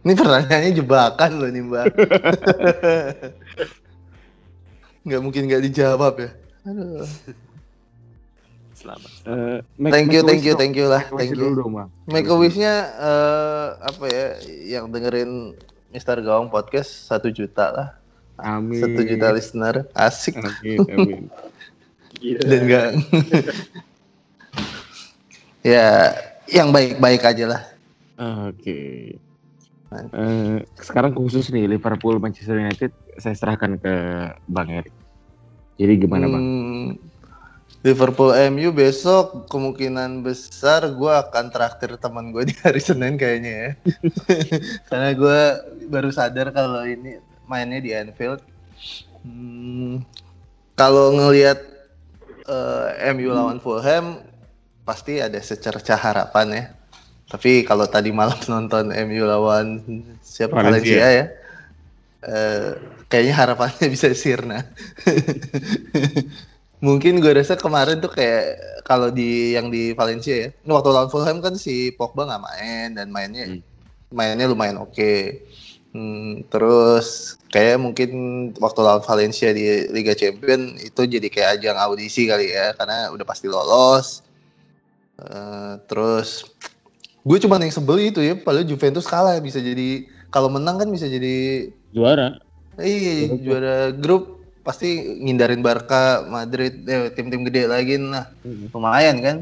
Ini pertanyaannya jebakan loh nih mbak. <laughs> nggak mungkin nggak dijawab ya. Aduh. Selamat. Eh, make- Thank you, thank you, thank you lah, thank you. Make a wish-nya eh, apa ya? Yang dengerin Mister Gawang podcast satu juta lah, Amin. satu juta listener, asik. Amin, amin. <laughs> Gila. Dan enggak. <laughs> ya, yang baik-baik aja lah. Oke. Eh, sekarang khusus nih Liverpool Manchester United saya serahkan ke Bang Erik. Jadi gimana Bang? Hmm, Liverpool MU besok kemungkinan besar gue akan traktir teman gue di hari Senin kayaknya ya. <laughs> Karena gue baru sadar kalau ini mainnya di Anfield. Hmm, kalau ngelihat eh, MU lawan Fulham pasti ada secercah harapan ya. Tapi kalau tadi malam <laughs> nonton MU lawan siapa Valencia. Valencia ya, eh, kayaknya harapannya <laughs> bisa sirna. <laughs> Mungkin gue rasa kemarin tuh kayak kalau di yang di Valencia ya, waktu lawan Fulham kan si Pogba nggak main dan mainnya Hmm. mainnya lumayan oke. Hmm, terus kayak mungkin waktu lawan Valencia di Liga Champion itu jadi kayak ajang audisi kali ya, karena udah pasti lolos. Eh, terus gue cuma yang sebel itu ya, padahal Juventus kalah bisa jadi kalau menang kan bisa jadi Juara. Iya, juara grup pasti ngindarin Barca, Madrid, eh, tim-tim gede lagi nah. Lumayan kan.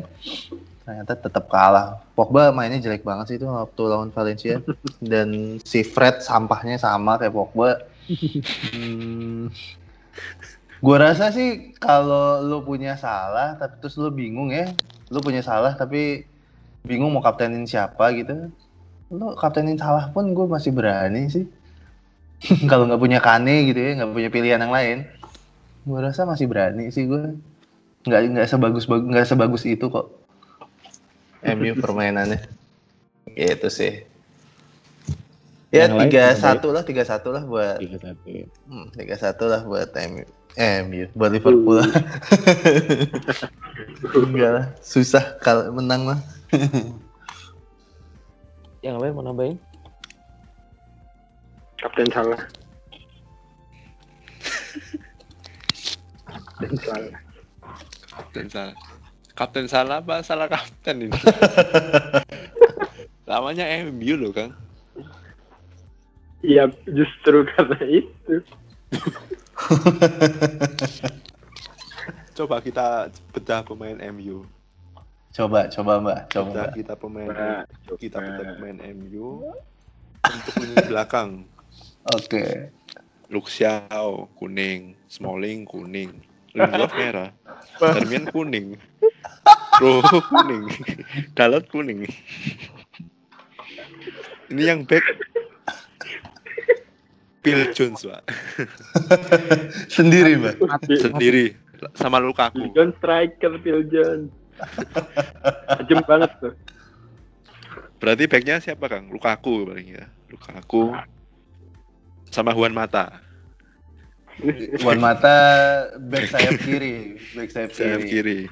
Ternyata tetap kalah. Pogba mainnya jelek banget sih itu waktu lawan Valencia <laughs> dan si Fred sampahnya sama kayak Pogba. Hmm, gua rasa sih kalau lu punya salah tapi terus lu bingung ya, lu punya salah tapi bingung mau kaptenin siapa gitu, lu kaptenin salah pun gue masih berani sih. <laughs> kalau nggak punya Kane gitu ya, nggak punya pilihan yang lain, gua rasa masih berani sih gue. Nggak nggak sebagus nggak sebagus itu kok. MU <laughs> permainannya. Gitu sih. Ya tiga satu lah, tiga satu lah buat Tiga satu. Hmm, tiga satu lah buat MU. Eh, MU buat Liverpool. <laughs> Enggak lah, susah kalau menang mah. <laughs> Yang lain mau nambahin? Kapten salah. Kapten salah. Kapten salah. Kapten salah apa salah kapten ini? <laughs> Namanya MU loh, Kang. Iya, justru karena itu. Coba kita bedah pemain MU. Coba, coba Mbak, coba. Bedah Mbak. kita pemain Coba, kita bedah pemain MU untuk lini belakang. Oke. Luxiao kuning, Smalling kuning, Lindelof merah, Darmian kuning, Rojo kuning, Dalot kuning. Ini yang back Phil Jones, Pak. Sendiri, Mbak. Sendiri sama Lukaku. Phil Jones striker Phil Jones. Ajem banget tuh. Berarti backnya siapa, Kang? Lukaku paling ya. Lukaku sama Juan Mata. Wan Mata back sayap kiri, back sayap Sayap kiri.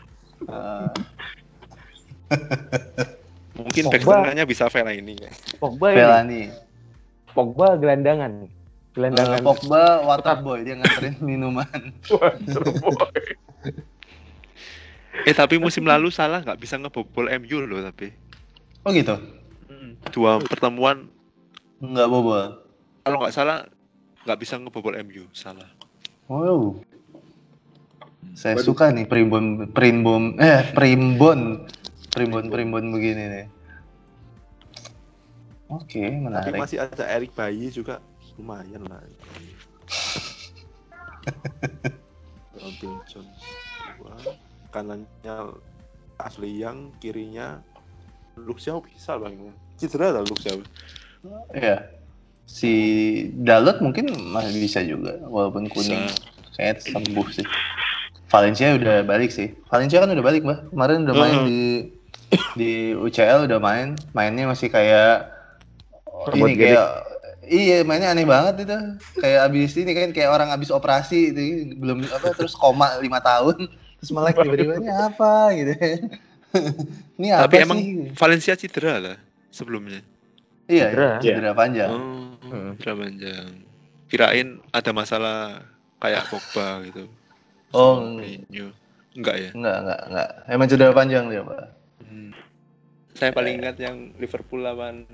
Ah, Mungkin back tengahnya bisa Vela ini ya. Pogba ini. Pelani. Pogba gelandangan. Gelandangan. Eh, Pogba water boy dia nganterin <laughs> minuman. Eh tapi musim lalu salah nggak bisa ngebobol MU loh tapi. Oh gitu. Dua pertemuan Enggak bobol. kalau nggak salah nggak bisa ngebobol MU salah. Wow. Saya Waduh. suka nih primbon primbon eh primbon primbon primbon begini nih. Oke, Tapi menarik. masih ada Eric Bayi juga lumayan lah. <laughs> Robin Jones dua, kanannya Ashley Young, kirinya Luxiao bisa bang. Cedera lah Luxiao. Ya. Si Dalot mungkin masih bisa juga walaupun kuning. Saya sembuh sih. Valencia udah balik sih. Valencia kan udah balik, Mbak. Kemarin udah main Hmm. di di UCL udah main. Mainnya masih kayak oh, Robot ini kayak Iya, mainnya aneh banget itu. Kayak abis ini kan kayak orang abis operasi itu belum apa terus koma lima tahun terus melek tiba-tiba ini apa gitu. <laughs> ini apa Tapi emang sih? Valencia cedera lah sebelumnya. Iya, Cedera. cedera panjang. Oh, cedera panjang. Kirain ada masalah kayak Pogba gitu. Oh, Mourinho. Enggak ya? enggak, enggak, enggak. Emang cedera panjang dia, Pak. Hmm. Saya paling ingat yang Liverpool lawan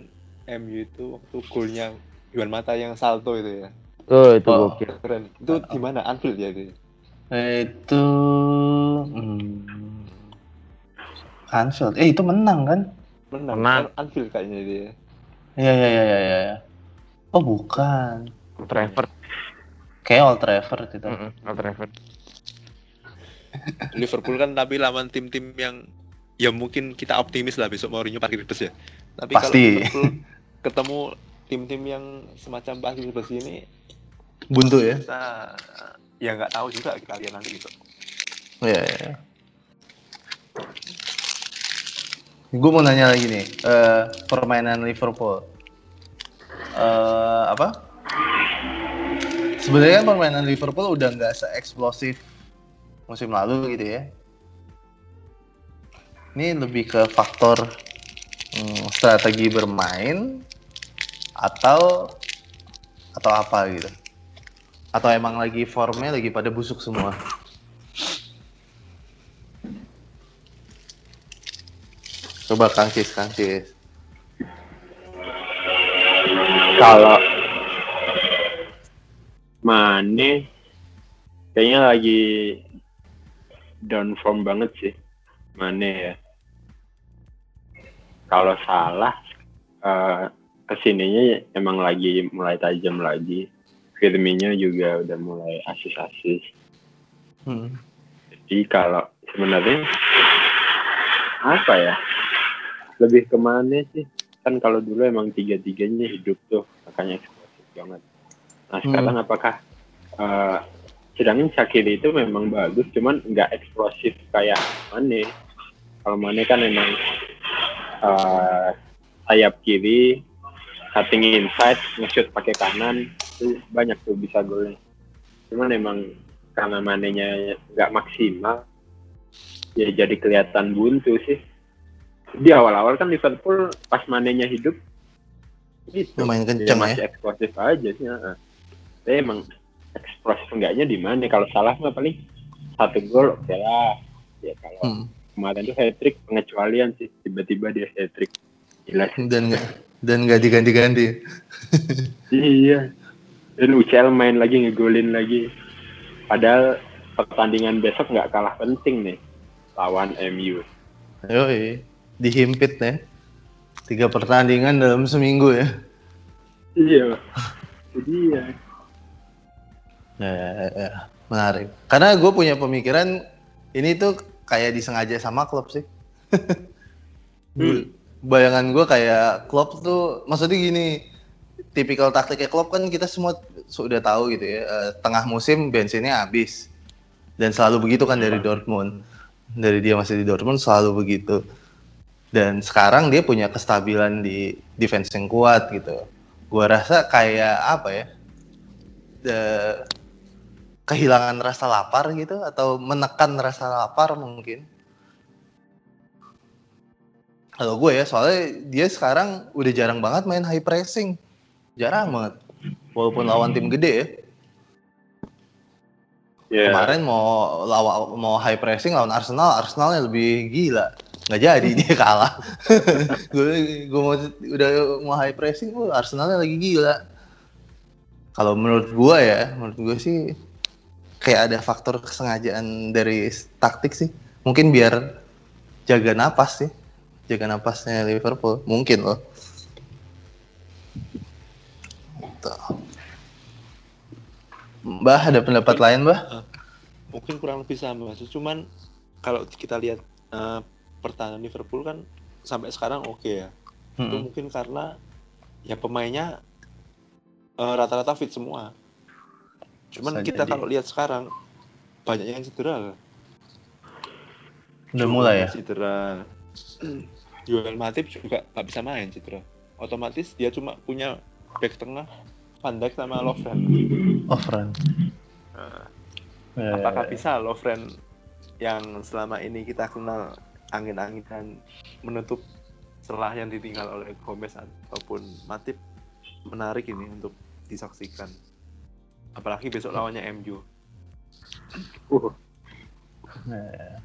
MU itu waktu golnya Juan Mata yang salto itu ya. Oh, itu Oh. gokil. Keren. Itu di mana? Anfield ya itu. Itu hmm, Anfield. Eh, itu menang kan? Menang. Menang. An- Anfield kayaknya dia. Iya, iya, iya, iya, iya. Oh, bukan. Trafford. Kayak Old Trafford itu. Heeh, Old Trafford. Liverpool kan tapi lawan tim-tim yang ya mungkin kita optimis lah besok Mourinho parkir bus ya. Tapi kalau Pasti. Liverpool ketemu tim-tim yang semacam parkir bus ini Buntu ya? kita ya nggak tahu juga kita lihat nanti gitu. Iya, iya. Gue mau nanya lagi nih, eh, permainan Liverpool. Eh, apa? Sebenarnya permainan Liverpool udah nggak se-eksplosif musim lalu gitu ya. Ini lebih ke faktor hmm, strategi bermain atau atau apa gitu? Atau emang lagi formnya lagi pada busuk semua? Coba Kang Cis, Kang Cis. Kalau Mane kayaknya lagi down form banget sih. Mane ya. Kalau salah eh ke sininya emang lagi mulai tajam lagi. Firmino juga udah mulai asis-asis. Hmm. Jadi kalau sebenarnya apa ya? Lebih ke mana sih? Kan kalau dulu emang tiga-tiganya hidup tuh, makanya eksplosif banget. Nah Hmm. sekarang apakah eh sedangkan Shakiri itu memang bagus, cuman nggak eksplosif kayak Mane. Kalau Mane kan emang eh sayap kiri, cutting inside, nge-shoot pakai kanan, itu banyak tuh bisa golnya. Cuman emang karena manenya nggak maksimal, ya jadi kelihatan buntu sih. Di awal-awal kan Liverpool pas manenya hidup. Lumayan Ya, kenceng masih ya. eksplosif aja sih. heeh. Tapi emang eksplosif enggaknya di mana? Kalau salah mah paling satu gol oke lah. Ya kalau Hmm. kemarin tuh hat trick pengecualian sih tiba-tiba dia hat trick. Gila sih. Dan nggak dan nggak diganti-ganti. <laughs> Iya. Dan UCL main lagi ngegolin lagi. Padahal pertandingan besok nggak kalah penting nih lawan MU. Yoi, dihimpit ya. Tiga pertandingan dalam seminggu ya. Iya. Jadi ya. Ya, ya, ya. menarik. Karena gue punya pemikiran ini tuh kayak disengaja sama klub sih. <laughs> Gua- Bayangan gue kayak klub tuh, maksudnya gini, tipikal taktiknya klub kan kita semua sudah tahu gitu ya. eh, tengah musim bensinnya habis dan selalu begitu kan dari Dortmund. Dari dia masih di Dortmund selalu begitu. Dan sekarang dia punya kestabilan di defense yang kuat gitu. Gua rasa kayak apa ya? the- kehilangan rasa lapar gitu atau menekan rasa lapar mungkin. Kalau gue ya, soalnya dia sekarang udah jarang banget main high pressing. Jarang banget. Walaupun lawan tim gede ya. Ya. Kemarin mau lawa, mau high pressing lawan Arsenal, Arsenalnya lebih gila. Nggak jadi <laughs> dia kalah. <laughs> gue gue mau udah mau high pressing, oh, Arsenalnya lagi gila. Kalau menurut gue ya, menurut gue sih kayak ada faktor kesengajaan dari taktik sih. Mungkin biar jaga napas sih. Jaga napasnya Liverpool. Mungkin loh. Mbah ada pendapat lain, Mbah? mungkin kurang lebih sama cuman kalau kita lihat eh, pertahanan Liverpool kan sampai sekarang oke ya itu Mm-mm. mungkin karena ya pemainnya eh, rata-rata fit semua cuman Bisa kita jadi. kalau lihat sekarang banyak yang cedera. Udah mulai ya? cedera. <clears throat> Joel Matip juga nggak bisa main cedera. Otomatis dia cuma punya back tengah Van Dijk sama Lovren Offrun. Nah, Ya, apakah bisa Lovren yang selama ini kita kenal angin-anginan menutup celah yang ditinggal oleh Gomez ataupun Matip? Menarik ini untuk disaksikan apalagi besok lawannya MU Uh,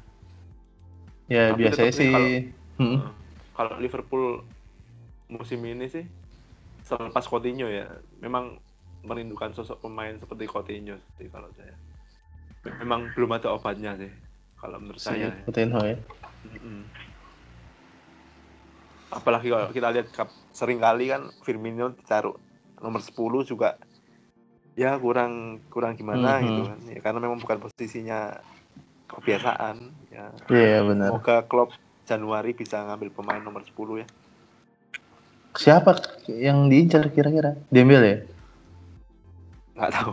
Ya Tapi biasanya sih. kalau- Hmm. Nah, kalau Liverpool musim ini sih selepas Coutinho ya memang merindukan sosok pemain seperti Coutinho sih kalau saya memang belum ada obatnya sih kalau menurut Si saya ya. Coutinho ya. Mm-mm. Apalagi kalau kita lihat sering kali kan Firmino ditaruh nomor 10 juga ya kurang kurang gimana Mhm. gitu kan. Ya, karena memang bukan posisinya kebiasaan ya. Iya benar. Semoga Klopp Januari bisa ngambil pemain nomor 10 ya. Siapa yang diincar kira-kira? Dembele ya? Nggak tahu.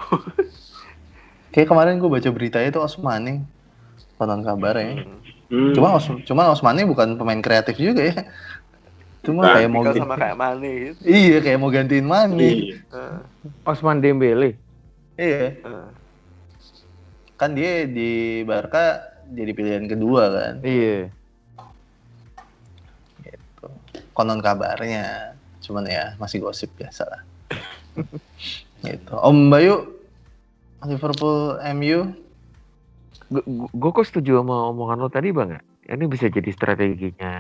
<laughs> Kayak kemarin gue baca beritanya itu Osmane. Konon kabar ya. Hmm. hmm, Cuma Os cuma Osmane bukan pemain kreatif juga ya. Cuma Bukan, kayak mau ganti- sama kayak Mane gitu. Iya, kayak mau gantiin Mane. iya. Eh, Osman Dembele. Iya. eh. Kan dia di Barca jadi pilihan kedua kan. Iya. Gitu. Konon kabarnya. Cuman ya masih gosip biasa lah. <laughs> gitu. Om Bayu Liverpool MU Gue kok setuju sama omongan lo tadi bang ya. Ini bisa jadi strateginya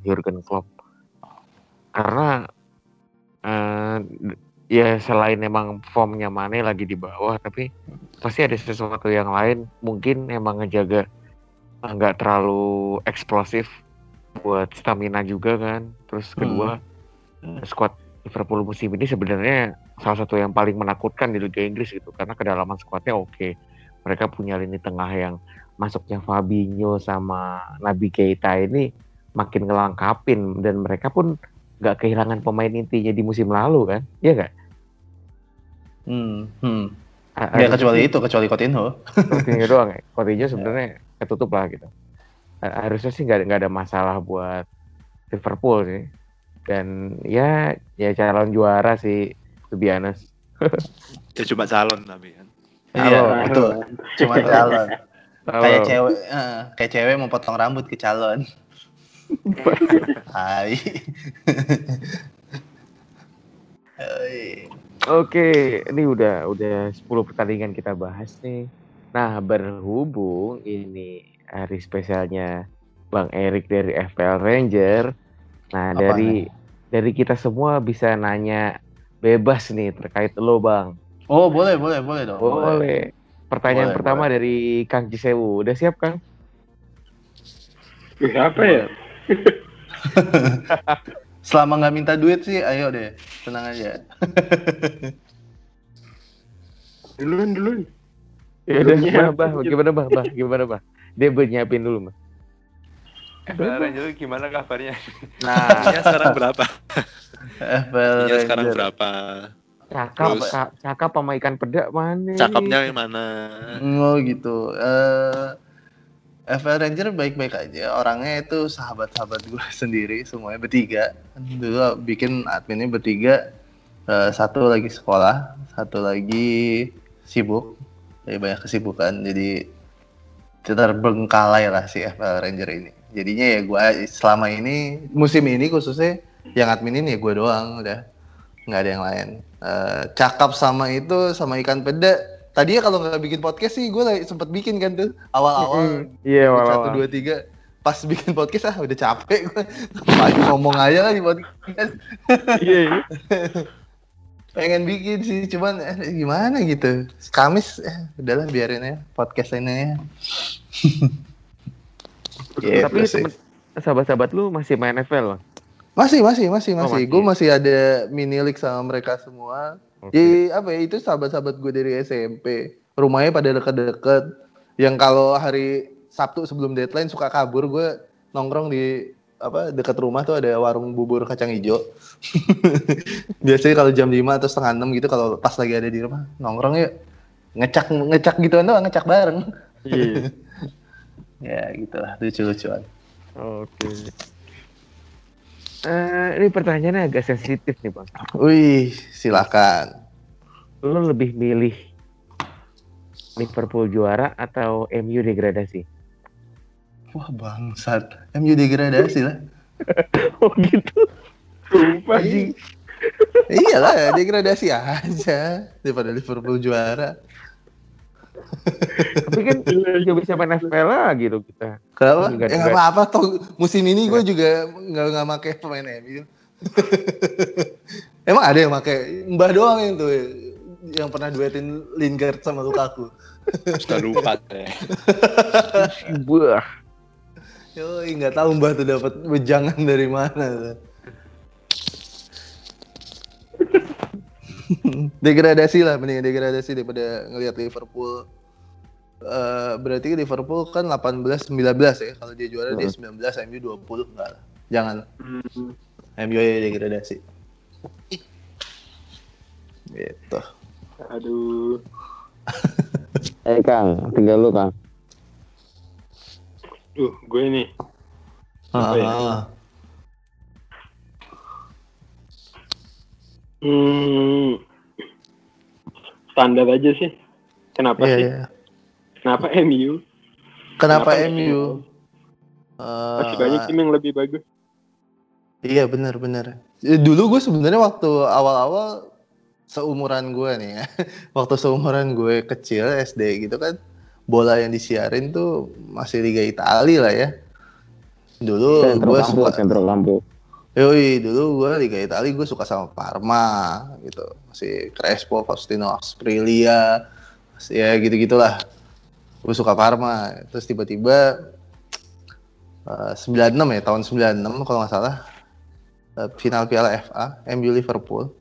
Jurgen Klopp. Karena eh, ya selain emang formnya Mane lagi di bawah, tapi pasti ada sesuatu yang lain. Mungkin emang ngejaga eh, nggak terlalu eksplosif buat stamina juga kan. Terus kedua eh, squad Liverpool musim ini sebenarnya salah satu yang paling menakutkan di Liga Inggris gitu karena kedalaman skuadnya oke. Mereka punya lini tengah yang masuknya Fabinho sama Nabi Keita ini makin ngelengkapin dan mereka pun nggak kehilangan pemain intinya di musim lalu kan, iya nggak? Hmm, hmm. A- Ya kecuali itu, kecuali Coutinho. Coutinho <laughs> doang ya. Coutinho sebenarnya ketutup lah gitu. Ha- Harusnya sih nggak ada- nggak ada masalah buat Liverpool sih. Dan ya ya calon juara sih to be honest. <laughs> Ya cuma calon tapi kan. Iya, itu cuma <laughs> calon. Kayak cewek, eh, kayak cewek mau potong rambut ke calon. <laughs> Hai. Hai. Oke, ini udah udah 10 pertandingan kita bahas nih. Nah, berhubung ini hari spesialnya Bang Erik dari FPL Ranger. Nah, Apa dari dari kita semua bisa nanya bebas nih terkait lo, Bang. Oh boleh boleh boleh dong. Boleh. Pertanyaan Boleh, pertama dari Kang Cisewu. Udah siap, Kang? Wih, apa ya? <laughs> Selama nggak minta duit sih, ayo deh, tenang aja. <laughs> Duluan, duluan. Ya udah, Belum bah, gimana, bah, bah, gimana, bah? Dia nyiapin dulu, bah. FPL Ranger gimana kabarnya? Nah, <laughs> Ya sekarang berapa? Ya sekarang berapa? cakap, Terus? ca- cakap sama ikan pedak mana? Cakepnya yang mana? Oh gitu. Eh FPL Ranger baik-baik aja. Orangnya itu sahabat-sahabat gue <laughs> sendiri, semuanya bertiga. Dulu bikin adminnya bertiga. Eh, satu lagi sekolah, satu lagi sibuk. Jadi banyak kesibukan. Jadi terbengkalai lah si FPL Ranger ini. Jadinya ya gue selama ini musim ini khususnya yang adminin ya gue doang udah nggak ada yang lain. Eh, cakap sama itu sama ikan peda. Tadinya kalau nggak bikin podcast sih gue sempet bikin kan tuh awal-awal. Iya, satu walau. dua tiga. Pas bikin podcast ah udah capek gue ngomong aja lah di podcast? Iya, iya. <laughs> pengen bikin sih cuman eh, gimana gitu. Kamis eh, udahlah biarin ya podcast ini ya Gitu Tapi temen- sahabat-sahabat lu masih main FPL, Bang? masih masih masih Oh, masih. masih. gue masih ada mini league sama mereka semua Oke. Jadi apa ya itu sahabat-sahabat gue dari SMP. Rumahnya pada deket-deket. Yang kalau hari Sabtu sebelum deadline suka kabur gue nongkrong di apa dekat rumah tuh ada warung bubur kacang hijau. <laughs> Biasanya kalau jam 5 atau setengah 6 gitu kalau pas lagi ada di rumah nongkrong yuk ngecak ngecak gituan doang ngecak bareng. Iya. <laughs> ya gitulah lucu-lucuan. Oke. Eh, ini pertanyaannya agak sensitif nih, Bang. Wih, silakan. Lo lebih milih Liverpool juara atau MU degradasi? Wah bangsat, MU degradasi lah. <laughs> Oh gitu. Sumpah. Anjing. Iyalah, degradasi aja daripada Liverpool juara. Tapi kan <laughs> juga bisa main FPL lagi tuh kita. Kenapa? Enggak, ya nggak apa-apa toh musim ini gue juga nggak nggak pakai pemain MU. <laughs> Emang ada yang pakai Mbah doang yang tuh yang pernah duetin Lingard sama Lukaku. Sudah lupa ya. Wah. Yo, nggak tahu Mbah tuh dapat wejangan dari mana. tuh. <laughs> degradasi lah, mending degradasi daripada ngelihat Liverpool. Eh, berarti Liverpool kan 18 19 ya. Kalau dia juara dia 19, MU 20 enggak lah. Jangan. Hmm. MU aja degradasi. Gitu. Aduh. <laughs> Eh Kang, tinggal lu Kang. Duh, gue nih. Apa ya? Hmm. Standar aja sih. Kenapa iya, sih? iya. Kenapa MU? Kenapa, Kenapa MU? Masih Eh, banyak tim yang lebih bagus. Iya benar benar. Eh, Dulu gue sebenarnya waktu awal-awal seumuran gue nih ya, <laughs> waktu seumuran gue kecil SD gitu kan, bola yang disiarin tuh masih Liga Italia lah ya. Dulu gue suka, sentro lampu. Yoi dulu gue Liga Italia gue suka sama Parma gitu, masih Crespo, Faustino Asprilla, ya gitu gitulah. Gue suka Parma, terus tiba-tiba eh, 96 ya tahun 96 kalau nggak salah eh, final Piala FA, MU Liverpool.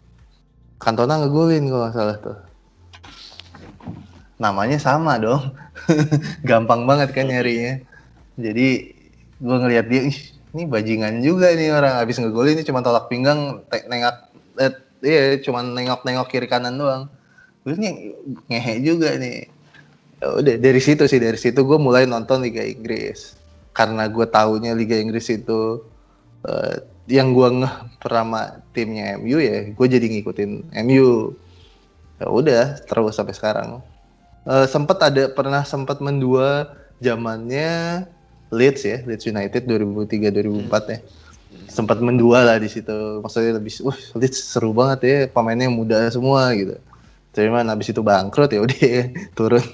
Cantona ngegolin kalau nggak salah tuh. Namanya sama dong. <laughs> Gampang banget kan nyarinya. Jadi gue ngelihat dia, ih ini bajingan juga nih orang habis ngegolin ini cuma tolak pinggang, nengak, eh, iya cuma nengok-nengok kiri kanan doang. Gue nih ngehe juga nih. Ya udah dari situ sih dari situ gue mulai nonton Liga Inggris karena gue taunya Liga Inggris itu eh, yang gue ngeh pertama timnya MU ya gue jadi ngikutin MU ya udah terus sampai sekarang Eh sempat ada pernah sempat mendua zamannya Leeds ya Leeds United 2003 2004 ya. Sempat mendua lah di situ. Maksudnya lebih uh Leeds seru banget ya pemainnya muda semua gitu. Cuman habis itu bangkrut ya udah <laughs> turun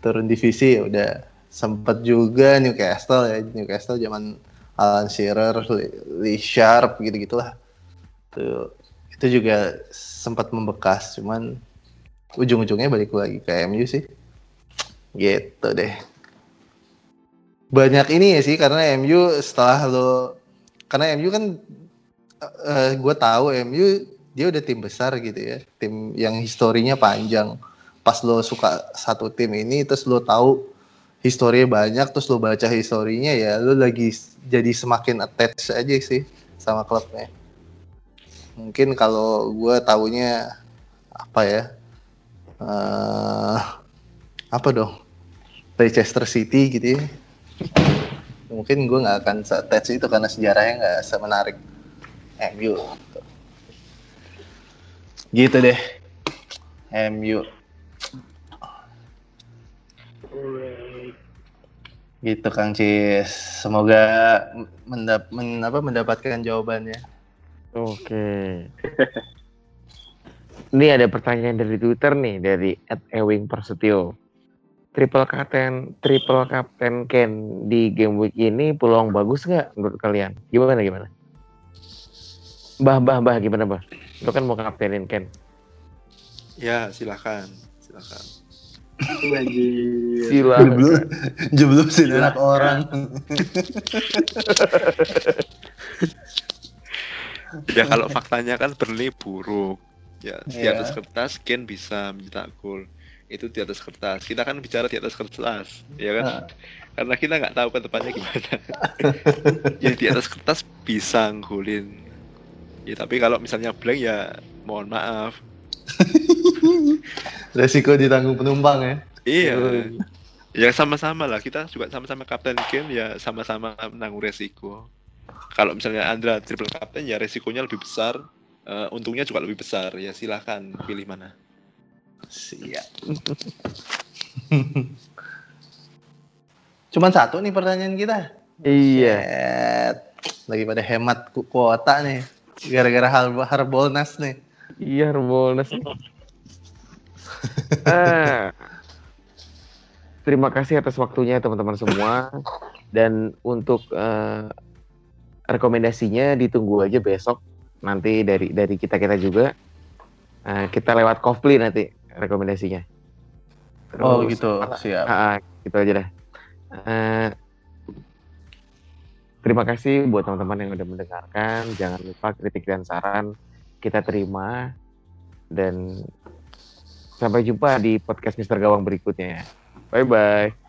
turun divisi ya udah. Sempat juga Newcastle ya Newcastle zaman Alan Shearer, Lee, Sharp gitu gitulah tuh itu juga sempat membekas cuman ujung-ujungnya balik lagi ke MU sih. Gitu deh banyak ini ya sih karena MU setelah lo karena MU kan gue tahu MU dia udah tim besar gitu ya tim yang historinya panjang. Pas lo suka satu tim ini terus lo tahu historinya banyak terus lo baca historinya ya lo lagi jadi semakin attach aja sih sama klubnya. Mungkin kalau gue taunya apa ya eh apa dong Leicester City gitu ya mungkin gue nggak akan attach itu karena sejarahnya nggak semenarik MU gitu deh. MU gitu Kang Cis. Semoga mendap men, apa, mendapatkan jawabannya. Oke. Ini ada pertanyaan dari Twitter nih dari @ewing Prasetyo. Triple captain, triple captain Ken di game week ini peluang bagus nggak menurut kalian? Gimana gimana? Bah bah bah gimana bah? Lo kan mau kaptenin Ken. Ya, silakan. Silakan. Anjir. Silakan. jeblu jeblu sih anak orang Ya kalau faktanya kan Burnley buruk. Ya, di Iya. atas kertas Ken bisa mencetak gol. Itu di atas kertas. Kita kan bicara di atas kertas, ya kan? Nah. Karena kita nggak tahu ke depannya gimana. <laughs> ya di atas kertas bisa ngulin. Ya tapi kalau misalnya blank ya mohon maaf. <laughs> resiko ditanggung penumpang ya Iya. Ya sama-sama lah. Kita juga sama-sama kapten Ken ya sama-sama menanggung resiko. Kalau misalnya Andra triple kapten ya resikonya lebih besar. eh, untungnya juga lebih besar. Ya silahkan pilih mana. Siap. <laughs> Cuman satu nih pertanyaan kita. Iya. Lagi pada hemat ku- kuota nih. Gara-gara hal harbolnas nih. Iya Harbolnas. <laughs> ah, terima kasih atas waktunya teman-teman semua. Dan untuk eh, rekomendasinya ditunggu aja besok. Nanti dari dari kita kita juga. Eh, kita lewat Kofli nanti rekomendasinya. oh Terus, gitu siap Ah, ah, gitu aja dah. Eh, terima kasih buat teman-teman yang udah mendengarkan. Jangan lupa kritik dan saran kita terima dan sampai jumpa di podcast Mister Gawang berikutnya. Bye bye.